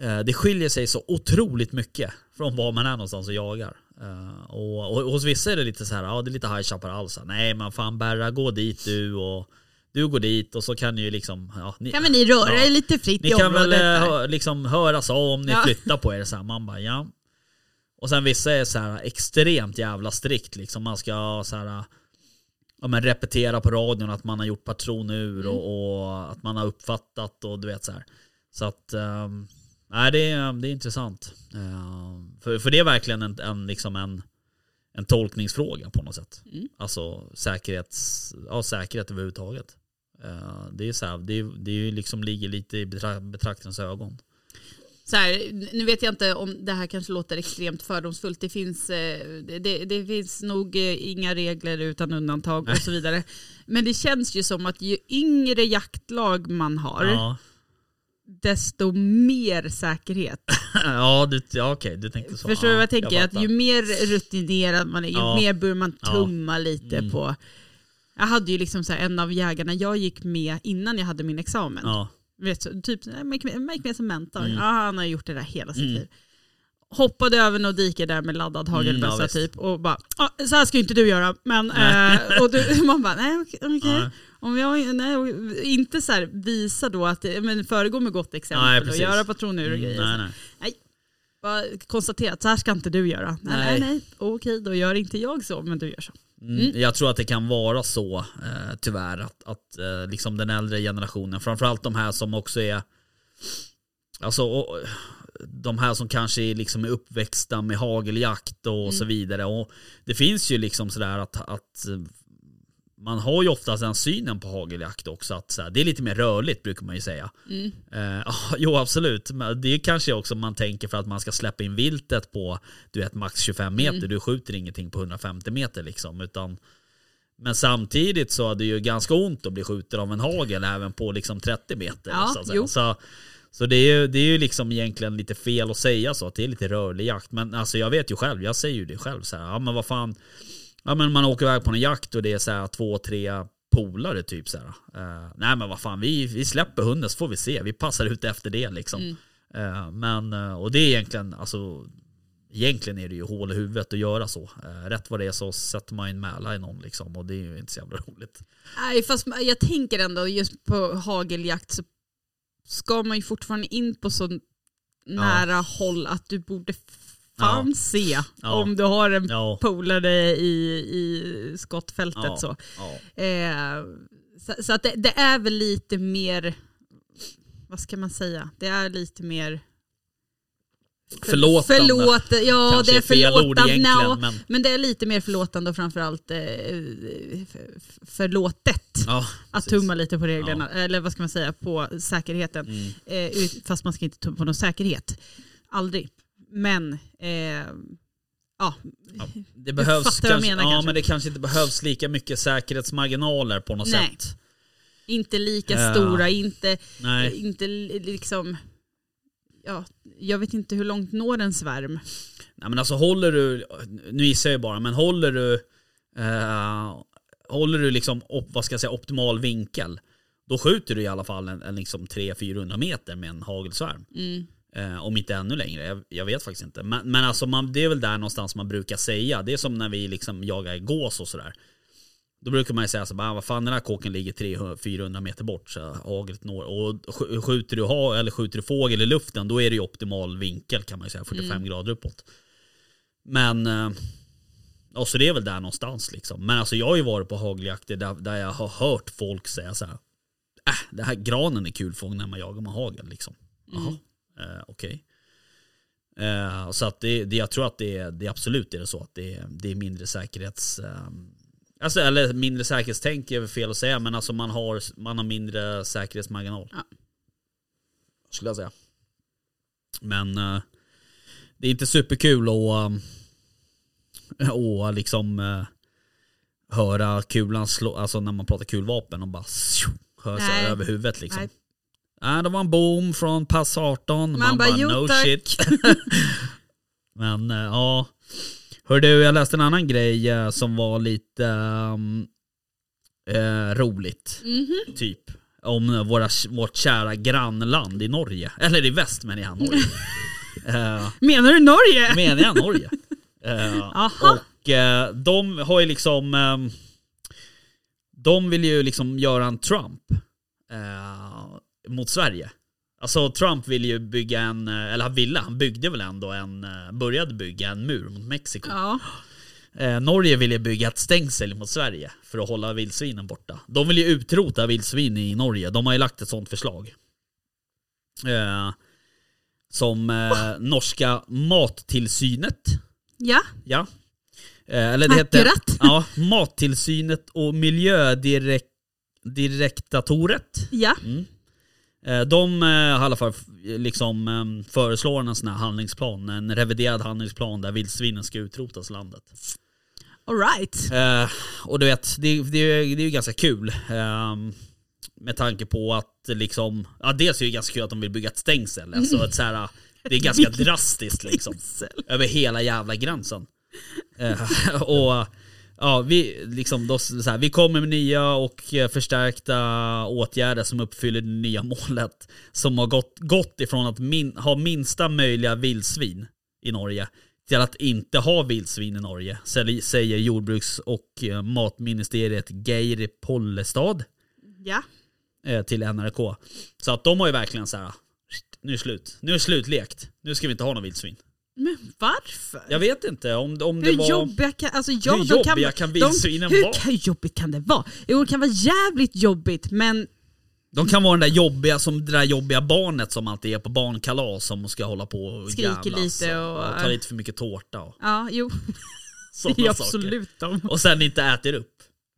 eh, det skiljer sig så otroligt mycket från var man är någonstans och jagar. Eh, Och, och hos vissa är det lite så här, ja det är lite High Chaparral, så här, nej men fan Berra gå dit du och du går dit och så kan ni ju liksom, ja, ni, Kan väl ni röra Ja. er lite fritt ni i kan området? väl eh, där? hö, liksom höras av om ni Ja. flyttar på er så här. Man bara ja. Och sen vissa är så här extremt jävla strikt liksom. Man ska så här ja, men repetera på radion att man har gjort patron ur Mm. och, och att man har uppfattat och du vet så här. Så att um, nej, det, är, det är intressant. Ehm, för, för det är verkligen en, en, liksom en, en tolkningsfråga på något sätt. Mm. Alltså säkerhets, ja, säkerhet överhuvudtaget. Uh, det är så här, det, det är ju liksom ligger lite i betra betraktarens ögon. Så här, nu vet jag inte om det här kanske låter extremt fördomsfullt. Det finns, eh, det, det finns nog eh, inga regler utan undantag och så vidare. Men det känns ju som att ju yngre jaktlag man har, Ja, desto mer säkerhet. ja, du, ja okej, du tänkte så. Förstår du ja, vad jag tänker? att fattar. ju mer rutinerad man är, ju Ja. mer bör man tumma lite Mm. på. Jag hade ju liksom så här, en av jägarna jag gick med innan jag hade min examen. Vet, typ, jag gick med som mentor. Mm. Ja, han har gjort det där hela sitt Mm. liv. Hoppade över något dike där med laddad hagelbössa Mm, ja, typ och bara, ah, så här ska inte du göra. Men, eh, och du, man bara, nej okej. okej. Ja. Om jag nej, inte så här, visa då att, men föregå med gott exempel Nej, och göra patronur och Mm, grejer. nej, nej. Bara konstatera att så här ska inte du göra. Nej, Nej. nej, nej. okej då gör inte jag så, men du gör så. Mm. Jag tror att det kan vara så eh, tyvärr att, att eh, liksom den äldre generationen, framförallt de här som också är Alltså och, de här som kanske är liksom är uppväxta med hageljakt och så vidare. Och det finns ju liksom sådär att, att man har ju oftast den synen på hageljakt också att så här, det är lite mer rörligt brukar man ju säga. Mm. Eh, jo absolut, men det är kanske också man tänker för att man ska släppa in viltet på du vet max 25 meter. Mm. Du skjuter ingenting på 150 meter liksom. Utan, men samtidigt så är det ju ganska ont att bli skjuten av en hagel även på liksom 30 meter. Ja, så så, så det, är ju, det är ju liksom egentligen lite fel att säga så, att det är lite rörlig jakt. Men alltså jag vet ju själv, jag säger ju det själv så här, ja men vad fan. Ja men man åker iväg på en jakt och det är så här två, tre polare typ så här. Eh, nej men vad fan, vi, vi släpper hunden så får vi se. Vi passar ut efter det liksom. Mm. Eh, men, eh, och det är egentligen, alltså Egentligen är det ju hål i huvudet att göra så. Rätt vad det är så sätter man en mäla i någon liksom och det är ju inte så jävla roligt. Nej, fast jag tänker ändå just på hageljakt så ska man ju fortfarande in på så nära håll att du borde fan se Ja. om du har en Ja, polare i, i skottfältet. Ja. Så, ja. eh, så, så att det, det är väl lite mer, vad ska man säga, det är lite mer Förlåtande. Förlåt, ja Kanske det är förlåtande. Nå, men- men det är lite mer förlåtande och framförallt eh, för- förlåtet. ja Att tumma lite på reglerna, eller vad ska man säga, på säkerheten. Mm. Eh, fast man ska inte tumma på någon säkerhet. Aldrig. Men, eh, ja. Det behövs kanske, menar ja, kanske. men det kanske inte behövs lika mycket säkerhetsmarginaler på något Nej. sätt. Inte lika Ja. stora, inte, Nej. inte li- liksom, ja, jag vet inte hur långt når en svärm. Nej men alltså håller du, nu gissar jag bara, men håller du eh, Håller du liksom op, vad ska jag säga, optimal vinkel Då skjuter du i alla fall en, en liksom 300-400 meter med en hagelsvärm. Mm. Eh, om inte ännu längre, jag, jag vet faktiskt inte. Men, men alltså man, det är väl där någonstans man brukar säga. Det är som när vi liksom jagar gås och sådär. Då brukar man ju säga så bara, ah, vad fan den här kåken ligger 300-400 meter bort så haglet når. Och sk- skjuter du, ha, eller skjuter du fågel i luften då är det ju optimal vinkel kan man ju säga, 45 grader uppåt. Men, eh, och så det är väl där någonstans liksom. Men alltså jag har ju varit på hageljakter där, där jag har hört folk säga så här. Äh, det här granen är kul fågel när man jagar med hagel liksom. Jaha, eh, okej. Eh, så att det, det, jag tror att det, det absolut är det så att det, det är mindre säkerhets... Eh, alltså, eller mindre säkerhetstänk är väl fel att säga men alltså man har, man har mindre säkerhetsmarginal. Ja. Skulle jag säga. Men eh, det är inte superkul att eh, och liksom eh, höra kulan slå, alltså när man pratar kulvapen och bara hör sig över huvudet liksom. Nej. Nej, det var en boom från pass 18. Man, bara, bara, "Jo, no tack." shit. Men eh, ja. Hör du, jag läste en annan grej eh, som var lite ehm, eh, roligt. Mhm. Typ. Om våra, vårt kära grannland i Norge. Eller i väst men jag Norge. Eh, Menar du Norge? menar jag Norge. Aha. och eh, de har ju liksom... ehm, de vill ju liksom göra en Trump eh, mot Sverige. Alltså Trump vill ju bygga en, eh, eller han ville, han byggde väl ändå en, eh, började bygga en mur mot Mexiko. Ja. Eh, Norge vill ju bygga ett stängsel mot Sverige för att hålla vildsvinen borta. De vill ju utrota vildsvin i Norge, de har ju lagt ett sånt förslag. Eh, som eh, norska mattillsynet Ja. Ja. Eh, Eller det heter Akkurat. ja, Mattillsynet och Miljödirektatoriet. Ja. Eh, De eh, i alla fall liksom eh, föreslår en sån här handlingsplan, en reviderad handlingsplan där vildsvinen ska utrotas i landet. Alright. Eh, och du vet, det, det, det är ju ganska kul. Eh, med tanke på att liksom, ja dels är det ganska kul att de vill bygga ett stängsel. Alltså ett så här, det är ganska drastiskt liksom. Över hela jävla gränsen. Eh, och ja, vi, liksom, då, så här, vi kommer med nya och eh, förstärkta åtgärder som uppfyller det nya målet. Som har gått, gått ifrån att min, ha minsta möjliga vildsvin i Norge till att inte ha vildsvin i Norge, säger jordbruks och eh, matministeriet Geir Pollestad Ja. eh, till NRK. Så att de har ju verkligen så här. nu är slut. Nu är slutlekt. Nu ska vi inte ha någon vildsvin. Men varför? Jag vet inte om, om det hur var... jobbiga kan, alltså, ja, Hur jobbiga kan de- vildsvinen vara? Hur jobbigt kan det vara? Jo det kan vara jävligt jobbigt men De kan vara den där jobbiga, som det där jobbiga barnet som alltid är på barnkalas som ska hålla på och Skriker jävlas lite och- och ta lite för mycket tårta och ja jo det är absolut de. Och sen inte äter upp.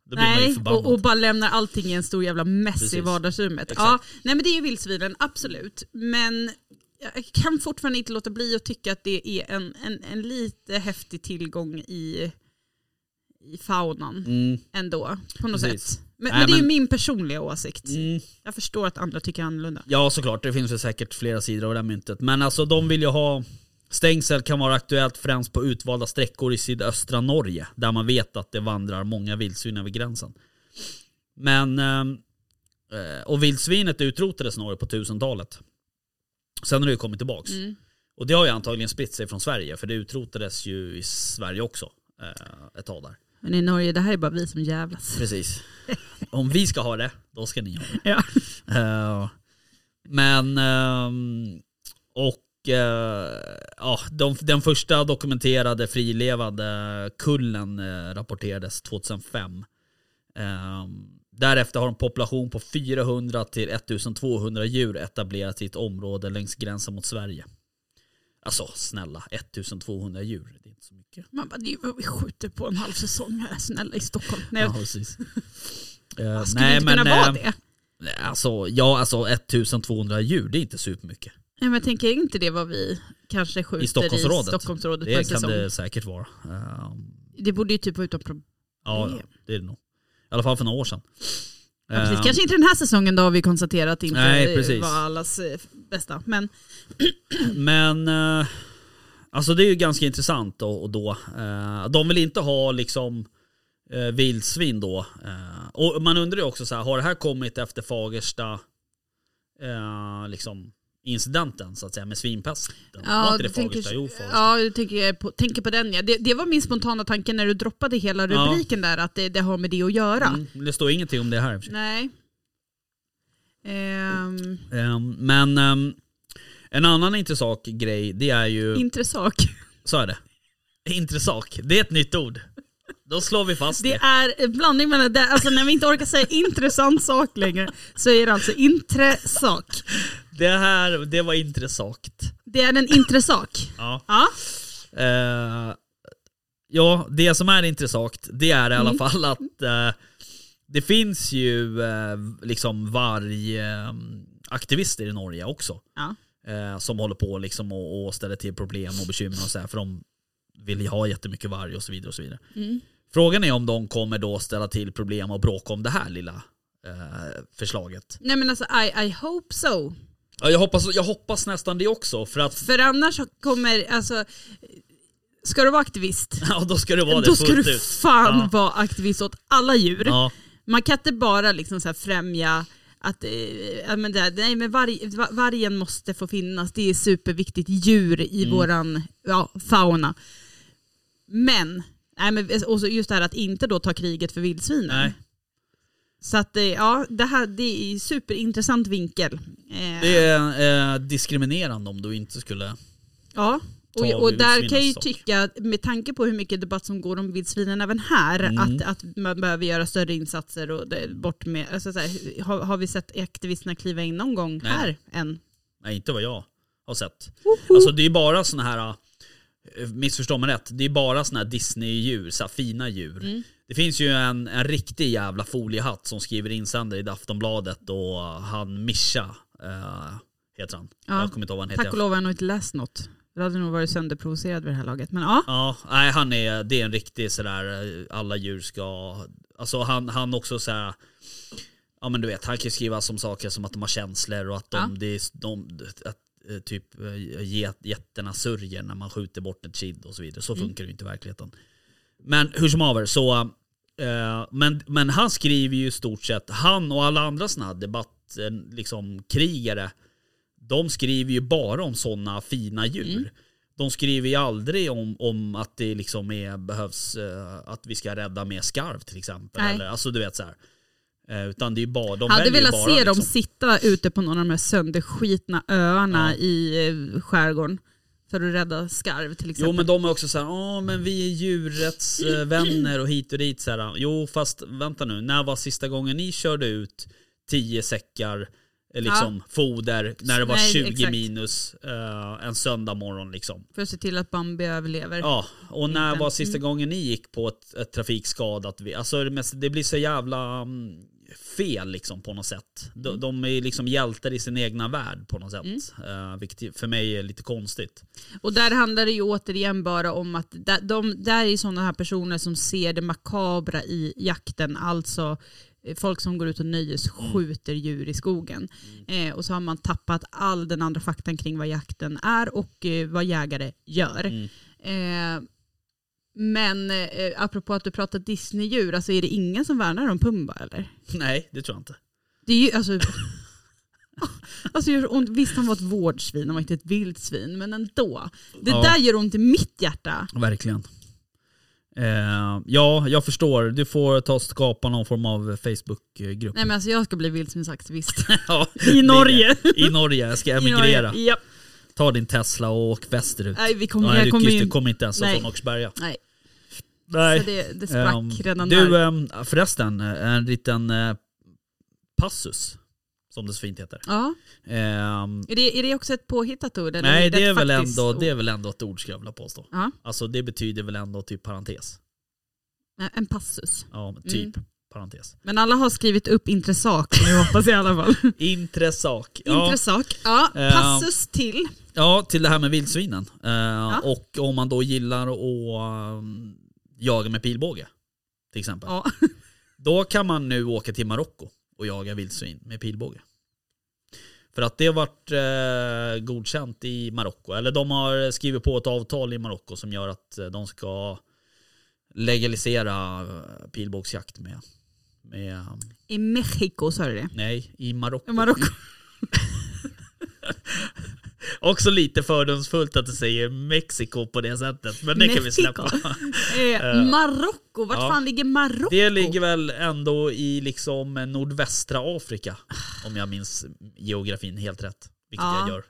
Då Nej, och, och bara lämnar allting i en stor jävla mess i vardagsrummet. Exakt. Ja, nej men det är ju vildsvinen, absolut. Men jag kan fortfarande inte låta bli att tycka att det är en, en, en lite häftig tillgång i, i faunan Mm, ändå. På något Precis. sätt. Men, Nej, men det är ju min personliga åsikt. mm. Jag förstår att andra tycker annorlunda. Ja såklart, det finns väl säkert flera sidor av det här myntet. Men alltså de vill ju ha Stängsel kan vara aktuellt främst på utvalda sträckor i sydöstra Norge där man vet att det vandrar många vildsvin över gränsen. Men, ehm, eh, och vildsvinet utrotades i Norge på 1000-talet. Sen har det ju kommit tillbaks. Mm. Och det har ju antagligen spritt sig från Sverige för det utrotades ju i Sverige också eh, ett tag där. Men i Norge, det här är bara vi som jävlas. Precis. Om vi ska ha det, då ska ni ha det. Ja. Eh, men, ehm, och eh, ja, de, den första dokumenterade frilevande kullen eh, rapporterades 2005. Ehm, därefter har en population på 400 till 1200 djur etablerats i ett område längs gränsen mot Sverige. Alltså snälla, 1200 djur, det är inte så mycket. Man bara, det är vad vi skjuter på en halv säsong här, snälla i Stockholm. Nej, Ja, precis. Eh, skulle det inte kunna vara eh, det? Alltså, ja, alltså 1200 djur, det är inte supermycket. Nej, men jag tänker inte det vad vi kanske skjuter i Stockholmsområdet? Stockholmsområdet på en Det kan säsong? det säkert vara. Ehm, Det borde ju typ vara utan problem. ja, Det- det är det nog. I alla fall för några år sedan. Ja, precis. Ehm, Kanske inte den här säsongen då har vi konstaterat inte Nej, eh, var allas eh, bästa. Men Men eh, alltså det är ju ganska intressant då. Och då. Eh, de vill inte ha liksom eh, vildsvin då. Eh, och man undrar ju också så här, har det här kommit efter Fagersta eh, liksom incidenten så att säga med svinpesten. var Ja, inte det Fagersta? Jo, Fagersta. ja, du tänker på, tänker på den ja. Det, det var min spontana tanke när du droppade hela Ja. rubriken där, att det, det har med det att göra. Mm, det står ingenting om det här. Nej. Ehm, Ehm, Men ehm, en annan intressant grej, det är ju... intressant. Så är det. Intressant. Det är ett nytt ord. Då slår vi fast det. Det är en blandning mellan det, alltså när vi inte orkar säga intressant sak längre så är det alltså intressant. Det här, det var intressant. Det är en intressant. Ja. Ja. Eh, ja, det som är intressant, det är i alla fall att eh, det finns ju eh, liksom vargaktivister i Norge också. Ja. Som håller på liksom och, och ställer till problem och bekymmer och så här, för de vill ju ha jättemycket varg och så vidare. och så vidare. Mm. Frågan är om de kommer då ställa till problem och bråka om det här lilla förslaget. Nej men alltså I, I hope so. Ja, jag, hoppas, jag hoppas nästan det också, för att För annars kommer, alltså, ska du vara aktivist, ja, då ska det vara det då ska du fan Ja. vara aktivist åt alla djur. Ja, Man kan inte bara liksom så främja att ja, men det, nej, men varg, va- vargen måste få finnas, det är superviktigt djur i Mm. våran ja, fauna. Men, nej, men och just det här att inte då ta kriget för vildsvinen. nej. Så att eh, ja, det här det är superintressant vinkel. Eh, Det är eh, diskriminerande om du inte skulle... Ja, och, och där kan jag ju tycka, med tanke på hur mycket debatt som går om vildsvinen även här, Mm. att, att man behöver göra större insatser och det, bort med, alltså så här, har, har vi sett aktivisterna kliva in någon gång Nej. här än? Nej, inte vad jag har sett. Alltså det är bara såna här, missförstå mig rätt, det är bara såna här Disney-djur, så här fina djur. Mm. Det finns ju en, en riktig jävla foliehatt som skriver insändare i Aftonbladet och han Mischa, eh, heter han. Ja. Jag kommer inte ihåg vad han heter. Tack och lov har jag nog inte läst något. Jag hade nog varit sönderprovocerad vid det här laget. Men ja, Ja, nej han är, det är en riktig sådär, eh, alla djur ska, alltså han, han också såhär, ja men du vet, han kan skriva som saker som att de har känslor och att de, Ja. är, de att, typ eh, get, getterna sörjer när man skjuter bort ett kid och så vidare. Så Mm. funkar det ju inte i verkligheten. Men hur som haver, så, eh, men, men han skriver ju i stort sett, han och alla andra sådana här debatt, eh, liksom krigare, de skriver ju bara om sådana fina djur. Mm. De skriver ju aldrig om, om att det liksom är, behövs, eh, att vi ska rädda mer skarv till exempel. Nej. Eller, alltså du vet så här. Eh, utan det är bara, de hade velat bara, se dem liksom, sitta ute på någon av de här sönderskitna öarna Ja. i eh, skärgården. För att rädda skarv till exempel. Jo men de är också såhär, ja men vi är djurrättsvänner och hit och dit så här. Jo fast vänta nu, när var sista gången ni körde ut 10 säckar eh, liksom, foder när det var Nej, 20 exakt. minus eh, en söndag morgon liksom? För att se till att Bambi överlever. Ja, och när var sista gången ni gick på ett, ett trafikskadat? Alltså det, mest, det blir så jävla mm, fel liksom på något sätt. De, Mm. de är liksom hjältar i sin egna värld på något sätt. Eh, vilket för mig är lite konstigt. Och där handlar det ju återigen bara om att där, de, där är sådana här personer som ser det makabra i jakten, alltså eh, folk som går ut och nöjes skjuter djur i skogen. Eh, och så har man tappat all den andra faktan kring vad jakten är och eh, vad jägare gör. Eh, men eh, apropå att du pratar Disney-djur, alltså är det ingen som värnar om Pumba eller? Nej, det tror jag inte. Det är ju alltså... Alltså gör ont. Visst han var ett vårdsvin, han var inte ett vildsvin, men ändå. Det Ja. där gör ont i mitt hjärta. Verkligen. Eh, ja, jag förstår. Du får ta och skapa någon form av Facebookgrupp. Nej men alltså jag ska bli vildsvinsaktivist. ja, I Norge. I Norge, jag ska emigrera. Ja. Ta din Tesla och åk västerut. Nej vi kommer, Nej, du, kommer just, ju... du kommer inte ens från Åkersberga. Nej, Nej. så det, det sprack Ehm, redan du, där. ehm, förresten, en liten eh, passus, som det så fint heter. Ja. Ehm, Är, det, är det också ett påhittat ord? Eller nej, det är, ett väl ändå, ord? det är väl ändå ett ord skulle jag vilja påstå. Ja. Alltså det betyder väl ändå typ parentes. Nej, En passus. Ja, men typ Mm. parentes. Men alla har skrivit upp intressak nu hoppas jag i alla fall. Intressak. Ja, Intressak. Ja, passus till. ja, till det här med vildsvinen. Eh, Och om man då gillar att jaga med pilbåge, till exempel. Ja. Då kan man nu åka till Marocko och jaga vildsvin med pilbåge. För att det har varit eh, godkänt i Marocko. Eller de har skrivit på ett avtal i Marocko som gör att eh, de ska legalisera eh, pilbågsjakt med, med I Mexiko sa du det? nej, i Marocko. I Marocko. Också lite fördomsfullt att du säger Mexiko på det sättet, men det kan vi släppa. Eh, Marocko, vart Ja. fan ligger Marocko? Det ligger väl ändå i liksom nordvästra Afrika, om jag minns geografin helt rätt. Vilket Ja. jag gör.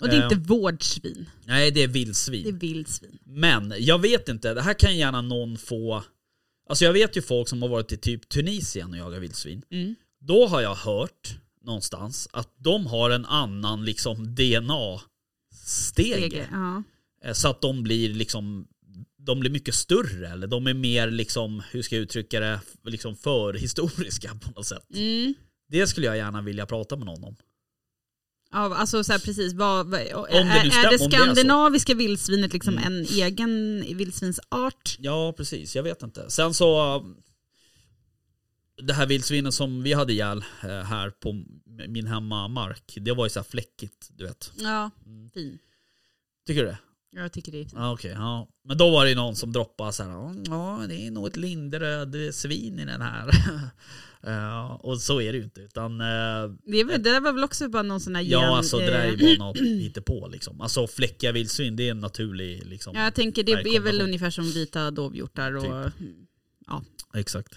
Och det är Eh. inte vårdsvin, Nej, det är det är vildsvin. vildsvin. Men jag vet inte, det här kan gärna någon få... Alltså jag vet ju folk som har varit i typ Tunisien och jagat vildsvin. Mm. Då har jag hört någonstans att de har en annan liksom DNA-stege. Stege, ja. Eh, Så att de blir liksom de blir mycket större eller de är mer liksom, hur ska jag uttrycka det, liksom förhistoriska på något sätt. Mm. Det skulle jag gärna vilja prata med någon om. Ja, alltså så här, precis. Vad, vad, är, det är det om det skandinaviska vildsvinet liksom Mm. en egen vildsvinsart? Ja, precis. Jag vet inte. Sen så... Det här vildsvinen som vi hade ihjäl eh, här på min hemmamark, det var ju så här fläckigt, du vet. Ja, Mm. fin. Tycker du det? Jag tycker det är fint. Ja, okej. ja. Men då var det någon som droppade så här, ja det är nog ett lindröd svin i den här. Ja, och så är det ju inte. Utan, eh, Det, väl, det där var väl också bara någon sån här ja, gen- alltså det där är ju bara något hittepå liksom. Alltså fläckiga vildsvin, det är en naturlig liksom. Ja, jag tänker det är väl ungefär som vita dovhjortar och... Typ. Exakt.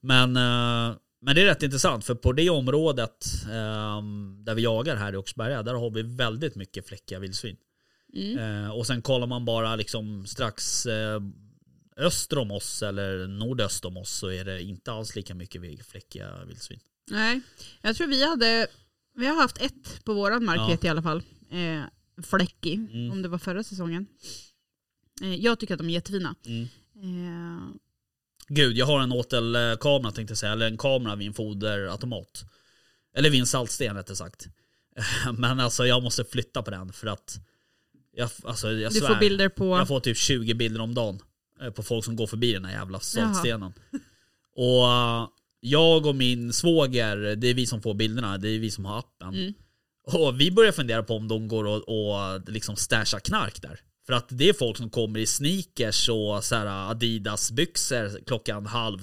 Men, eh, men det är rätt intressant för på det området eh, där vi jagar här i Oxberga, där har vi väldigt mycket fläckiga vildsvin. Mm. Eh, och sen kollar man bara liksom strax eh, öster om oss eller nordöst om oss så är det inte alls lika mycket fläckiga vildsvin. Nej, jag tror vi hade... Vi har haft ett på våran mark Ja. i alla fall. Eh, fläckig, Mm. om det var förra säsongen. Eh, jag tycker att de är jättefina. Mm. Eh, Gud, jag har en åtelkamera tänkte jag säga, eller en kamera vid en foderautomat. Eller vid en saltsten rättare sagt. Men alltså jag måste flytta på den för att jag, alltså, jag du svär. får bilder på... Jag får typ 20 bilder om dagen eh, på folk som går förbi den här jävla saltstenen. Jaha. Och eh, jag och min svåger, det är vi som får bilderna, det är vi som har appen. Mm. Och vi börjar fundera på om de går och, och liksom stashar knark där. För att det är folk som kommer i sneakers och så här Adidas byxor klockan halv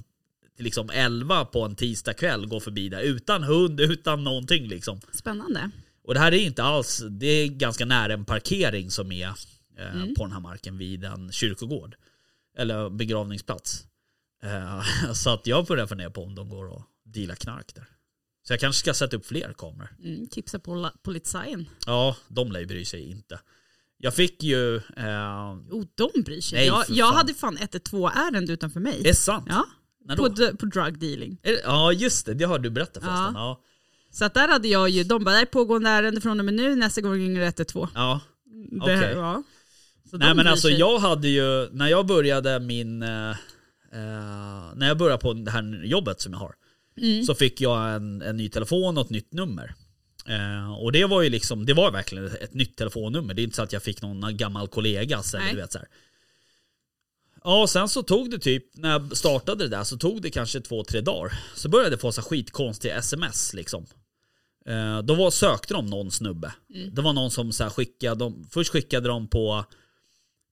till liksom 11 på en tisdag kväll går förbi där utan hund, utan någonting liksom. Spännande. Och det här är inte alls, det är ganska nära en parkering som är eh, Mm. på den här marken vid en kyrkogård. Eller begravningsplats. Eh, så att jag börjar fundera på om de går och dealar knark där. Så jag kanske ska sätta upp fler kameror. Mm, tipsa på la- polisen. Ja, de lär ju bry sig inte. Jag fick ju... Eh, Jo, de bryr sig. Nej, jag jag hade fan 112-ärende utanför mig. är det sant? Ja, på, på drug dealing. Ja, just det. Det har du berättat förresten. Ja. Så att där hade jag ju, de bara, det är pågående ärende från och med nu, nästa gång ringer det 112. ja. Okej. ja. Så Nej men alltså sig. jag hade ju, när jag började min, eh, eh, när jag började på det här jobbet som jag har, Mm. så fick jag en, en ny telefon och ett nytt nummer. Eh, och det var ju liksom, det var verkligen ett nytt telefonnummer. Det är inte så att jag fick någon gammal kollegas eller Nej. du vet så här. Ja, och sen så tog det typ, när jag startade det där så tog det kanske två, tre dagar. Så började jag få så skitkonstiga sms liksom. Eh, då var, sökte de någon snubbe. Det var någon som så här skickade, de, först skickade de på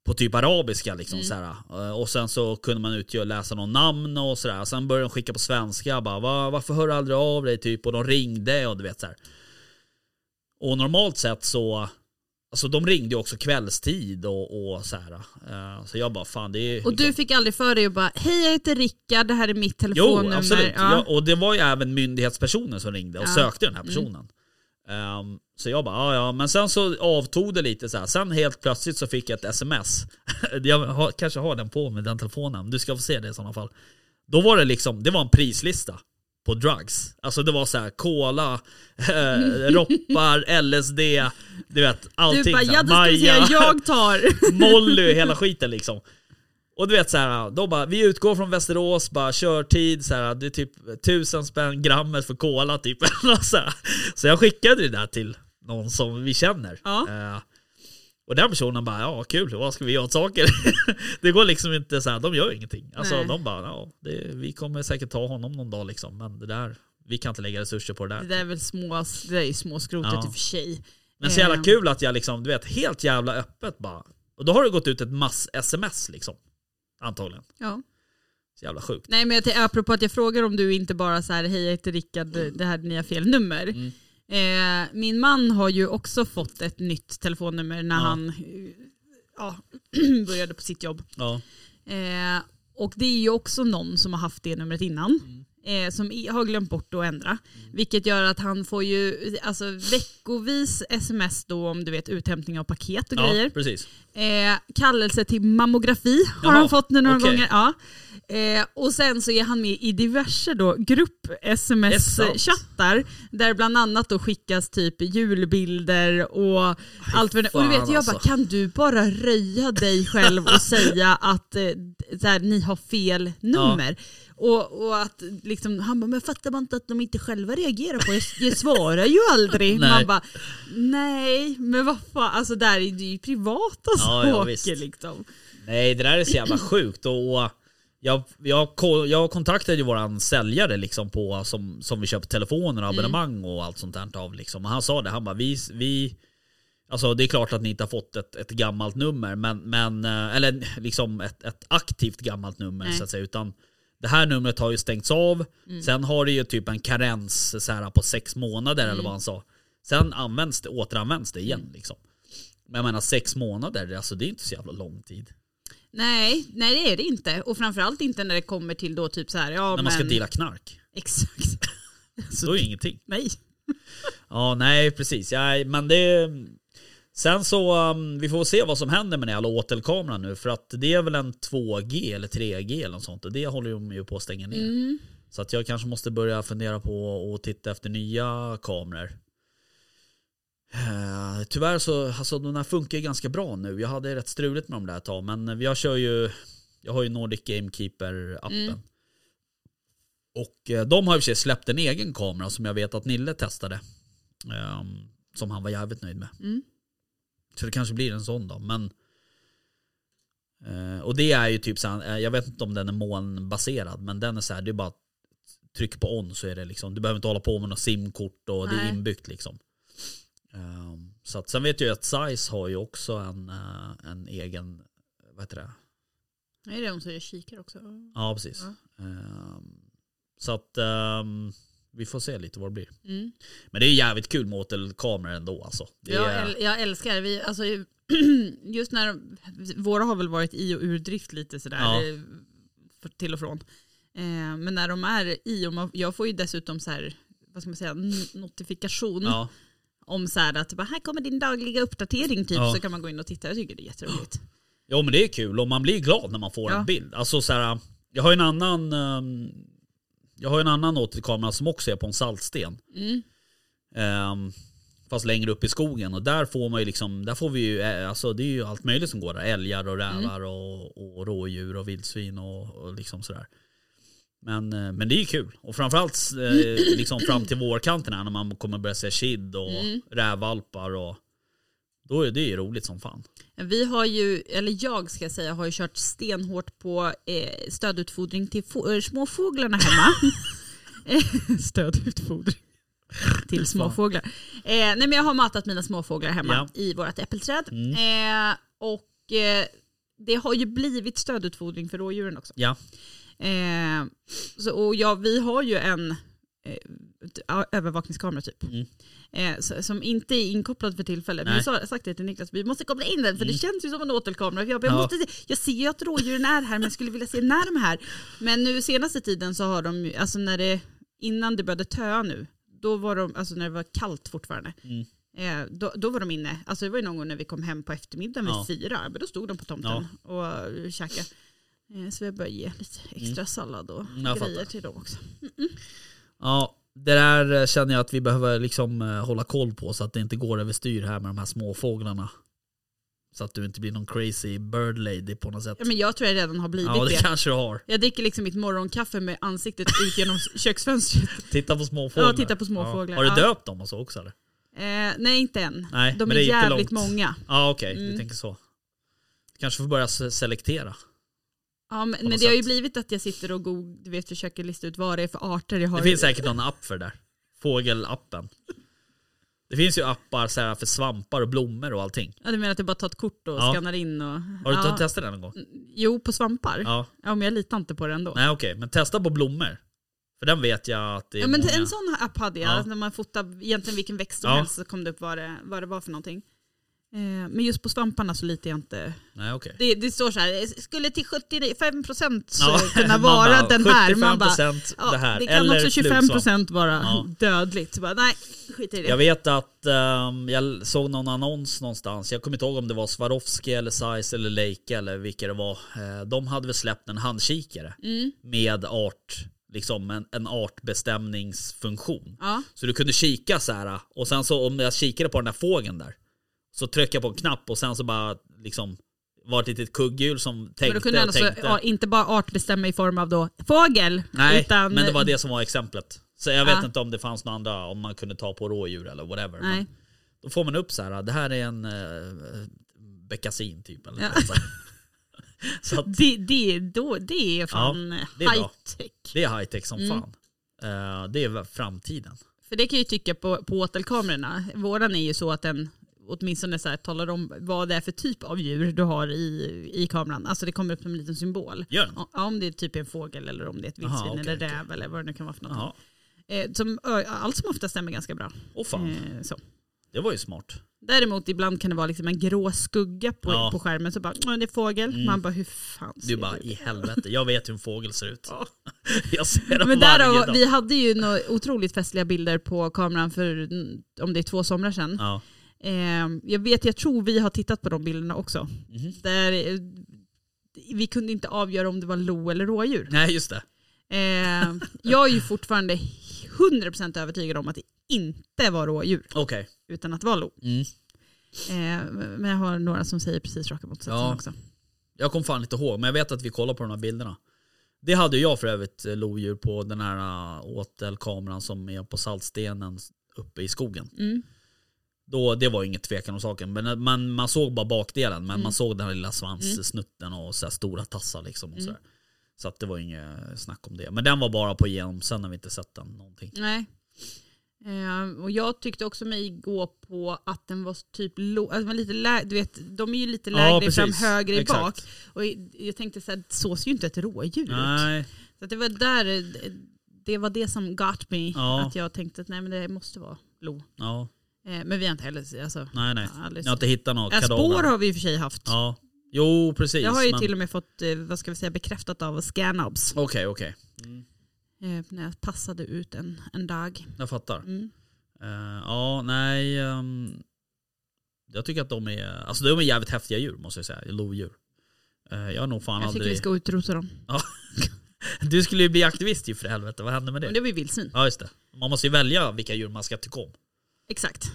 på typ arabiska liksom så här. Eh, Och sen så kunde man utgöra, läsa någon namn och sådär. Sen började de skicka på svenska. Bara, Va, varför hör du aldrig av dig? Typ. Och de ringde och du vet så här. Och normalt sett så, alltså de ringde ju också kvällstid och, och så här. Eh, Så jag bara, fan det är... Och du fick aldrig för dig att bara, hej jag heter Rickard, det här är mitt Jo, telefonnummer. absolut. Ja. Ja, och det var ju även myndighetspersoner som ringde och Ja. sökte den här personen. Ehm, så jag bara, ja ja, men sen så avtog det lite så här. Sen helt plötsligt så fick jag ett sms. jag har, kanske har den på mig, den telefonen. Du ska få se det i sådana fall. Då var det liksom, det var en prislista på drugs. Alltså det var så här cola, eh, roppar, LSD, du vet allting. du bara, ja Maja. jag tar. Molly, hela skiten liksom. Och du vet så här, då bara, vi utgår från Västerås, bara körtid, så här, det är typ tusen spänn grammet för cola typ. så, så jag skickade det där till någon som vi känner. Ja. Eh, och den personen bara, ja kul, vad ska vi göra åt saker? det går liksom inte så här, de gör ingenting. Alltså Nej. de bara, ja, det, vi kommer säkert ta honom någon dag liksom, men det där, vi kan inte lägga resurser på det där. Det där är väl små, det där är småskrotet Ja. i och för sig. Men så jävla Eh, kul att jag liksom, du vet, helt jävla öppet bara. Och då har det gått ut ett mass-sms liksom. Antagligen. Ja. Så jävla sjukt. Nej men jag, apropå att jag frågar om du inte bara så här, hej jag heter Rickard, det här är har fel nummer. Mm. Eh, min man har ju också fått ett nytt telefonnummer när Ja. han eh, ja, började på sitt jobb. Ja. Eh, och det är ju också någon som har haft det numret innan. Mm. Eh, som i, har glömt bort att ändra. Vilket gör att han får ju alltså, veckovis sms då om du vet uthämtning av paket och ja, grejer. precis. Eh, kallelse till mammografi har Jaha, han fått nu några okej. gånger. Ja. Eh, och sen så är han med i diverse då grupp-sms-chattar där bland annat då skickas typ julbilder och allt vad det Och du vet, jag bara alltså. kan du bara röja dig själv och säga att eh, här, ni har fel nummer? Och, och att liksom, han bara, men fattar man inte att de inte själva reagerar på det? Jag, svarar ju aldrig. Nej. Man bara, nej men vad fan, alltså där är det ju privata Ja, ja, saker visst. liksom. Nej det där är så jävla sjukt och jag, jag, jag kontaktade ju våran säljare liksom på, som, som vi köper telefoner och abonnemang och allt sånt där av liksom. Och han sa det, han bara vi, vi Alltså det är klart att ni inte har fått ett, ett gammalt nummer men, men eh, eller liksom ett, ett aktivt gammalt nummer Nej. så att säga utan det här numret har ju stängts av, sen har det ju typ en karens så här, på sex månader eller vad han sa. Sen används det, återanvänds det igen liksom. Men jag menar sex månader, alltså det är inte så jävla lång tid. Nej, nej det är det inte. Och framförallt inte när det kommer till då typ så här, ja När men... man ska dela knark. Exakt. Då är det ingenting. Nej. Ja, nej precis. Ja, men det... Sen så, um, vi får se vad som händer med den jävla åtelkameran nu. För att det är väl en 2G eller 3G eller något sånt. Och det håller de ju på att stänga ner. Mm. Så att jag kanske måste börja fundera på att titta efter nya kameror. Eh, Tyvärr så, alltså de här funkar ju ganska bra nu. Jag hade rätt struligt med dem där ett tag. Men jag kör ju, jag har ju Nordic Gamekeeper appen. Mm. Och eh, de har i och för sig släppt en egen kamera som jag vet att Nille testade. Ehm, som han var jävligt nöjd med. Mm. Så det kanske blir en sån då. Men, eh, och det är ju typ så här, eh, jag vet inte om den är molnbaserad. Men den är så här, det är bara tryck på on så är det liksom. Du behöver inte hålla på med något simkort och det är Nej. inbyggt liksom. Ehm, så att, sen vet jag ju att Size har ju också en, eh, en egen, vad heter det? Nej, det är de som gör kikar också. Ja precis. Ja. Ehm, så att ehm, vi får se lite vad det blir. Mm. Men det är jävligt kul med åtelkameror ändå alltså. Det Jag, är, äl- jag älskar vi, alltså, just när våra har väl varit i och ur drift lite sådär Ja. eh, till och från. Eh, men när de är i, och man, jag får ju dessutom så här, vad ska man säga, notifikation ja, om så här att bara, här kommer din dagliga uppdatering typ Ja. så kan man gå in och titta. Jag tycker det är jätteroligt. Jo men det är kul och man blir glad när man får Ja. en bild. Alltså så här, jag har en annan ehm, Jag har ju en annan återkamera som också är på en saltsten. Mm. Ehm, fast längre upp i skogen och där får man ju liksom, där får vi ju, eh, alltså det är ju allt möjligt som går där. Älgar och rävar och, och rådjur och vildsvin och, och liksom sådär. Men, eh, men det är ju kul. Och framförallt eh, liksom fram till vårkanten här när man kommer börja se kid och Mm. rävvalpar och då är det ju roligt som fan. Vi har ju, eller jag ska säga, har ju kört stenhårt på eh, stödutfodring till få, eh, småfåglarna hemma. Eh, stödutfodring till småfåglar. Eh, nej men jag har matat mina småfåglar hemma Ja. i vårt äppelträd. Mm. Eh, och eh, det har ju blivit stödutfodring för rådjuren också. Ja. Eh, så, och ja, vi har ju en eh, ja, övervakningskamera typ. Mm. Eh, så, som inte är inkopplad för tillfället. Men Nej. jag har sagt det till Niklas, vi måste koppla in den för det känns ju som en åtelkamera. Jag, jag, Ja. måste, se- jag ser ju att rådjuren är här men jag skulle vilja se när de är här. Men nu senaste tiden så har de, alltså när det, innan det började töa nu, då var de, alltså när det var kallt fortfarande, Mm. eh, då, då var de inne. Alltså det var ju någon gång när vi kom hem på eftermiddagen vid Ja. fyra, men då stod de på tomten och uh, käkade. Eh, så vi började ge lite extra sallad och Mm, grejer fattar. till dem också. Ja, det där eh, känner jag att vi behöver liksom eh, hålla koll på så att det inte går överstyr här med de här småfåglarna. Så att du inte blir någon crazy bird lady på något sätt. Ja, men jag tror jag redan har blivit Ja, det det. kanske du har. Jag dricker liksom mitt morgonkaffe med ansiktet ut genom köksfönstret. Titta på småfåglar. Ja, titta på småfåglar, Har du ja. döpt dem och så också eller? Eh, nej, inte än. Nej, De är, det är jävligt långt. många. Ja okej, du Mm. tänker så. Kanske får börja se- selektera. Ja, men, men det har ju blivit att jag sitter och go, du vet, försöker lista ut vad det är för arter jag har. Det finns säkert någon app för det där. Fågelappen. Det finns ju appar så här för svampar och blommor och allting. Ja, du menar att jag bara tar ett kort och Ja. skannar in och... Har du ja. testat det någon gång? Jo, på svampar. Ja. Ja. men jag litar inte på det ändå. Nej okej, men testa på blommor. För den vet jag att det är Ja, men många... En sån app hade jag, Ja. när man fotar egentligen vilken växt som Ja. helst så kom det upp vad det, vad det var för någonting. Eh, men just på svamparna så litar jag inte. Nej okej. Det, det står så här, skulle till 75% Ja, kunna vara bara, den här. Man bara, 75% ja, det här. det kan eller också flugsvamp. 25% vara Ja. dödligt. Bara, nej, skit i det. Jag vet att ehm, jag såg någon annons någonstans. Jag kommer inte ihåg om det var Swarovski eller Zeiss eller Leica eller vilka det var. Eh, de hade väl släppt en handkikare Mm. med art, liksom en, en artbestämningsfunktion. Ja. Så du kunde kika så här och sen så om jag kikade på den där fågeln där så tryckte jag på en knapp och sen så bara liksom var ett litet kugghjul som tänkte och alltså, tänkte. ja, inte bara artbestämma i form av då fågel. Nej, utan, men det var det som var exemplet. Så jag vet Ja. inte om det fanns några andra, om man kunde ta på rådjur eller whatever. Nej. Men då får man upp så här, det här är en uh, beckasin typ. Eller Ja. så att Det, det, då, det är fan det är high tech. det är high tech som Mm. fan. Eh, det är framtiden. För det kan jag ju tycka på, på åtelkamerorna. Våran är ju så att den åtminstone så här, talar om vad det är för typ av djur du har i, i kameran. Alltså det kommer upp som en liten symbol. Gör den? Ja, om det är typ en fågel eller om det är ett vildsvin Aha, okej, eller räv eller vad det nu kan vara för något. Eh, som, allt som ofta stämmer ganska bra. Åh fan, Eh, så. det var ju smart. Däremot ibland kan det vara liksom en grå skugga på, Ja. på skärmen. Så bara, "Åh, det är fågel. Mm. Man bara, hur fan Du ser bara, det i ut?" helvete, jag vet hur en fågel ser ut. Ja. jag ser den Men därav, dag. vi hade ju otroligt festliga bilder på kameran för om det är två somrar sedan. Ja. Eh, jag vet, jag tror vi har tittat på de bilderna också. Mhm. Där, eh, vi kunde inte avgöra om det var lo eller rådjur. Nej just det. Eh, jag är ju fortfarande 100% övertygad om att det inte var rådjur Okej. utan att det var lo. Mm. Eh, men jag har några som säger precis raka motsatsen Ja. också. Jag kom fan inte ihåg, men jag vet att vi kollade på de här bilderna. Det hade jag för övrigt eh, lodjur på den här uh, åtelkameran som är på saltstenen uppe i skogen. Mm. Då, det var inget tvekan om saken. Men man, man såg bara bakdelen, men Mm. man såg den här lilla svanssnutten och så stora tassar liksom. Och Mm. så, här. så att det var inget snack om det. Men den var bara på igenom, sen har vi inte sett den någonting. Nej. Eh, och jag tyckte också mig gå på att den var typ lo- alltså, lite lä- du vet, de är ju lite Ja, lägre fram, precis. högre i bak. Och jag tänkte så här, så ser ju inte ett rådjur ut. Nej, Så att det var där, det var det som got me. Ja. Att jag tänkte att nej men det måste vara lo. ja, men vi har inte heller, alltså, nej nej. aldrig Jag har inte hittat Ja, kadaver. spår har vi i och för sig haft. Ja, jo precis. jag har ju men- till och med fått, eh, vad ska vi säga, bekräftat av Scanobs. Okej, okej. Eh, när jag passade ut en, en dag. Jag fattar. Mm. Eh, ja, nej. ehm, jag tycker att de är, alltså de är jävligt häftiga djur måste jag säga. Lodjur. Uh, jag har nog fan Jag tycker aldrig... vi ska utrota dem. Du skulle ju bli aktivist ju för helvete, vad hände med det? Men det ju vildsvin. Ja just det. Man måste ju välja vilka djur man ska tycka om. Exakt.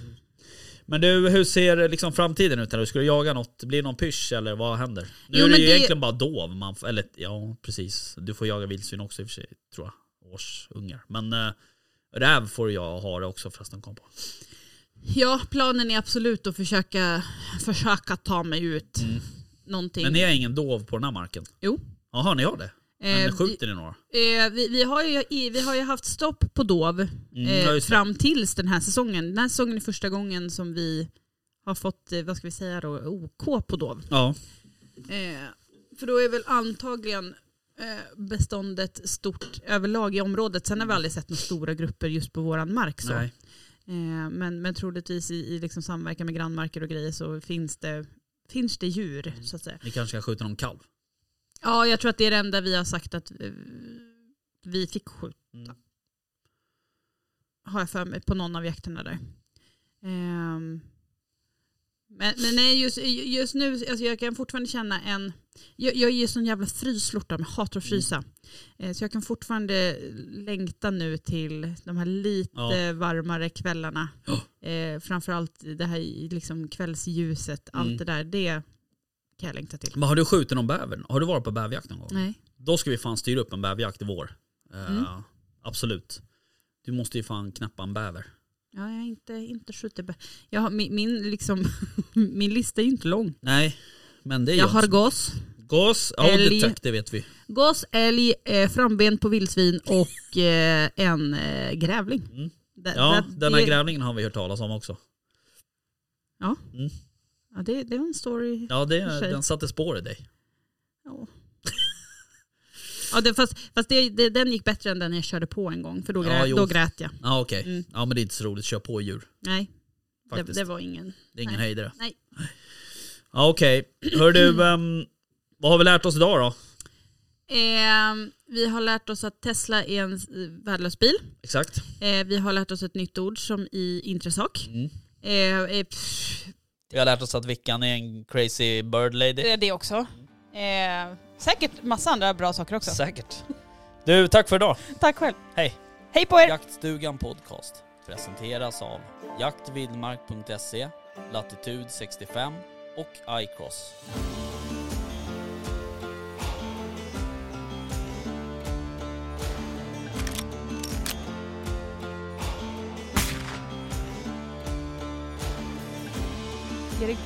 Men du, hur ser liksom framtiden ut? Här? Ska du jaga något? Blir det någon pysch eller vad händer? Nu Jo, är det ju det- egentligen bara dov. Man, eller ja, precis. Du får jaga vildsvin också i och för sig, tror jag. Årsungar. Men uh, räv får jag ha det också förresten, kom på. Ja, planen är absolut att försöka, försöka ta mig ut Mm. någonting. Men ni har ingen dov på den här marken? Jo. Jaha, ni har det? Men Eh, skjuter ni några? Eh, vi, vi, har ju, vi har ju haft stopp på dov Mm, eh, det. fram tills den här säsongen. Den här säsongen är första gången som vi har fått, eh, vad ska vi säga då, OK på dov. Ja. Eh, för då är väl antagligen eh, beståndet stort överlag i området. Sen har vi aldrig sett några stora grupper just på våran mark. Så. Nej. Men, men troligtvis i, i liksom samverkan med grannmarker och grejer så finns det, finns det djur så att säga. Ni kanske ska skjuta någon kalv? Ja, jag tror att det är det enda vi har sagt att eh, vi fick skjuta. Mm. Har jag för mig på någon av jakterna där. Ehm, men, men nej, just, just nu, alltså jag kan fortfarande känna en... Jag, jag är ju sån jävla fryslorta, jag hatar att frysa. Eh, så jag kan fortfarande längta nu till de här lite Ja. varmare kvällarna. Eh, framförallt det här liksom kvällsljuset, Mm. allt det där. Det kan jag längta till. Men har du skjutit någon bäver? Har du varit på bäverjakt någon gång? Nej. Då ska vi fan styra upp en bäverjakt i vår. Eh, Mm. Absolut. Du måste ju fan knäppa en bäver. Ja, jag har inte, inte skjutit. bä- Jag har, min, min, liksom, min lista är ju inte lång. Nej, men det är Jag har gås, Gås, ja det, älg. tack, det vet vi. gås, älg, eh, framben på vildsvin och eh, en eh, grävling. Mm. Det, Ja, det, den här det, grävlingen har vi hört talas om också. ja, det, det var en story. Ja, det, den satte spår i dig. Ja. Ja, det, fast fast det, det, den gick bättre än den jag körde på en gång, för då, Ja, grät, jo. då grät jag. Ja okej. Mm. Ja men det är inte så roligt, kör på djur. Nej, det, det var ingen... Det är ingen Nej. höjdare. Nej. Ja okej. Hör du, ehm, vad har vi lärt oss idag då? Eh, vi har lärt oss att Tesla är en eh, värdelös bil. Exakt. Eh, vi har lärt oss ett nytt ord som i intresak. Mm. Eh, eh, pff, Vi har lärt oss att Vickan är en crazy bird lady. det är det också. Eh, säkert massa andra bra saker också. Säkert. Du, tack för idag. Tack själv. Hej. Hej på er! Jaktstugan Podcast presenteras av jaktvildmark.se, Latitude 65 och iCross. Är det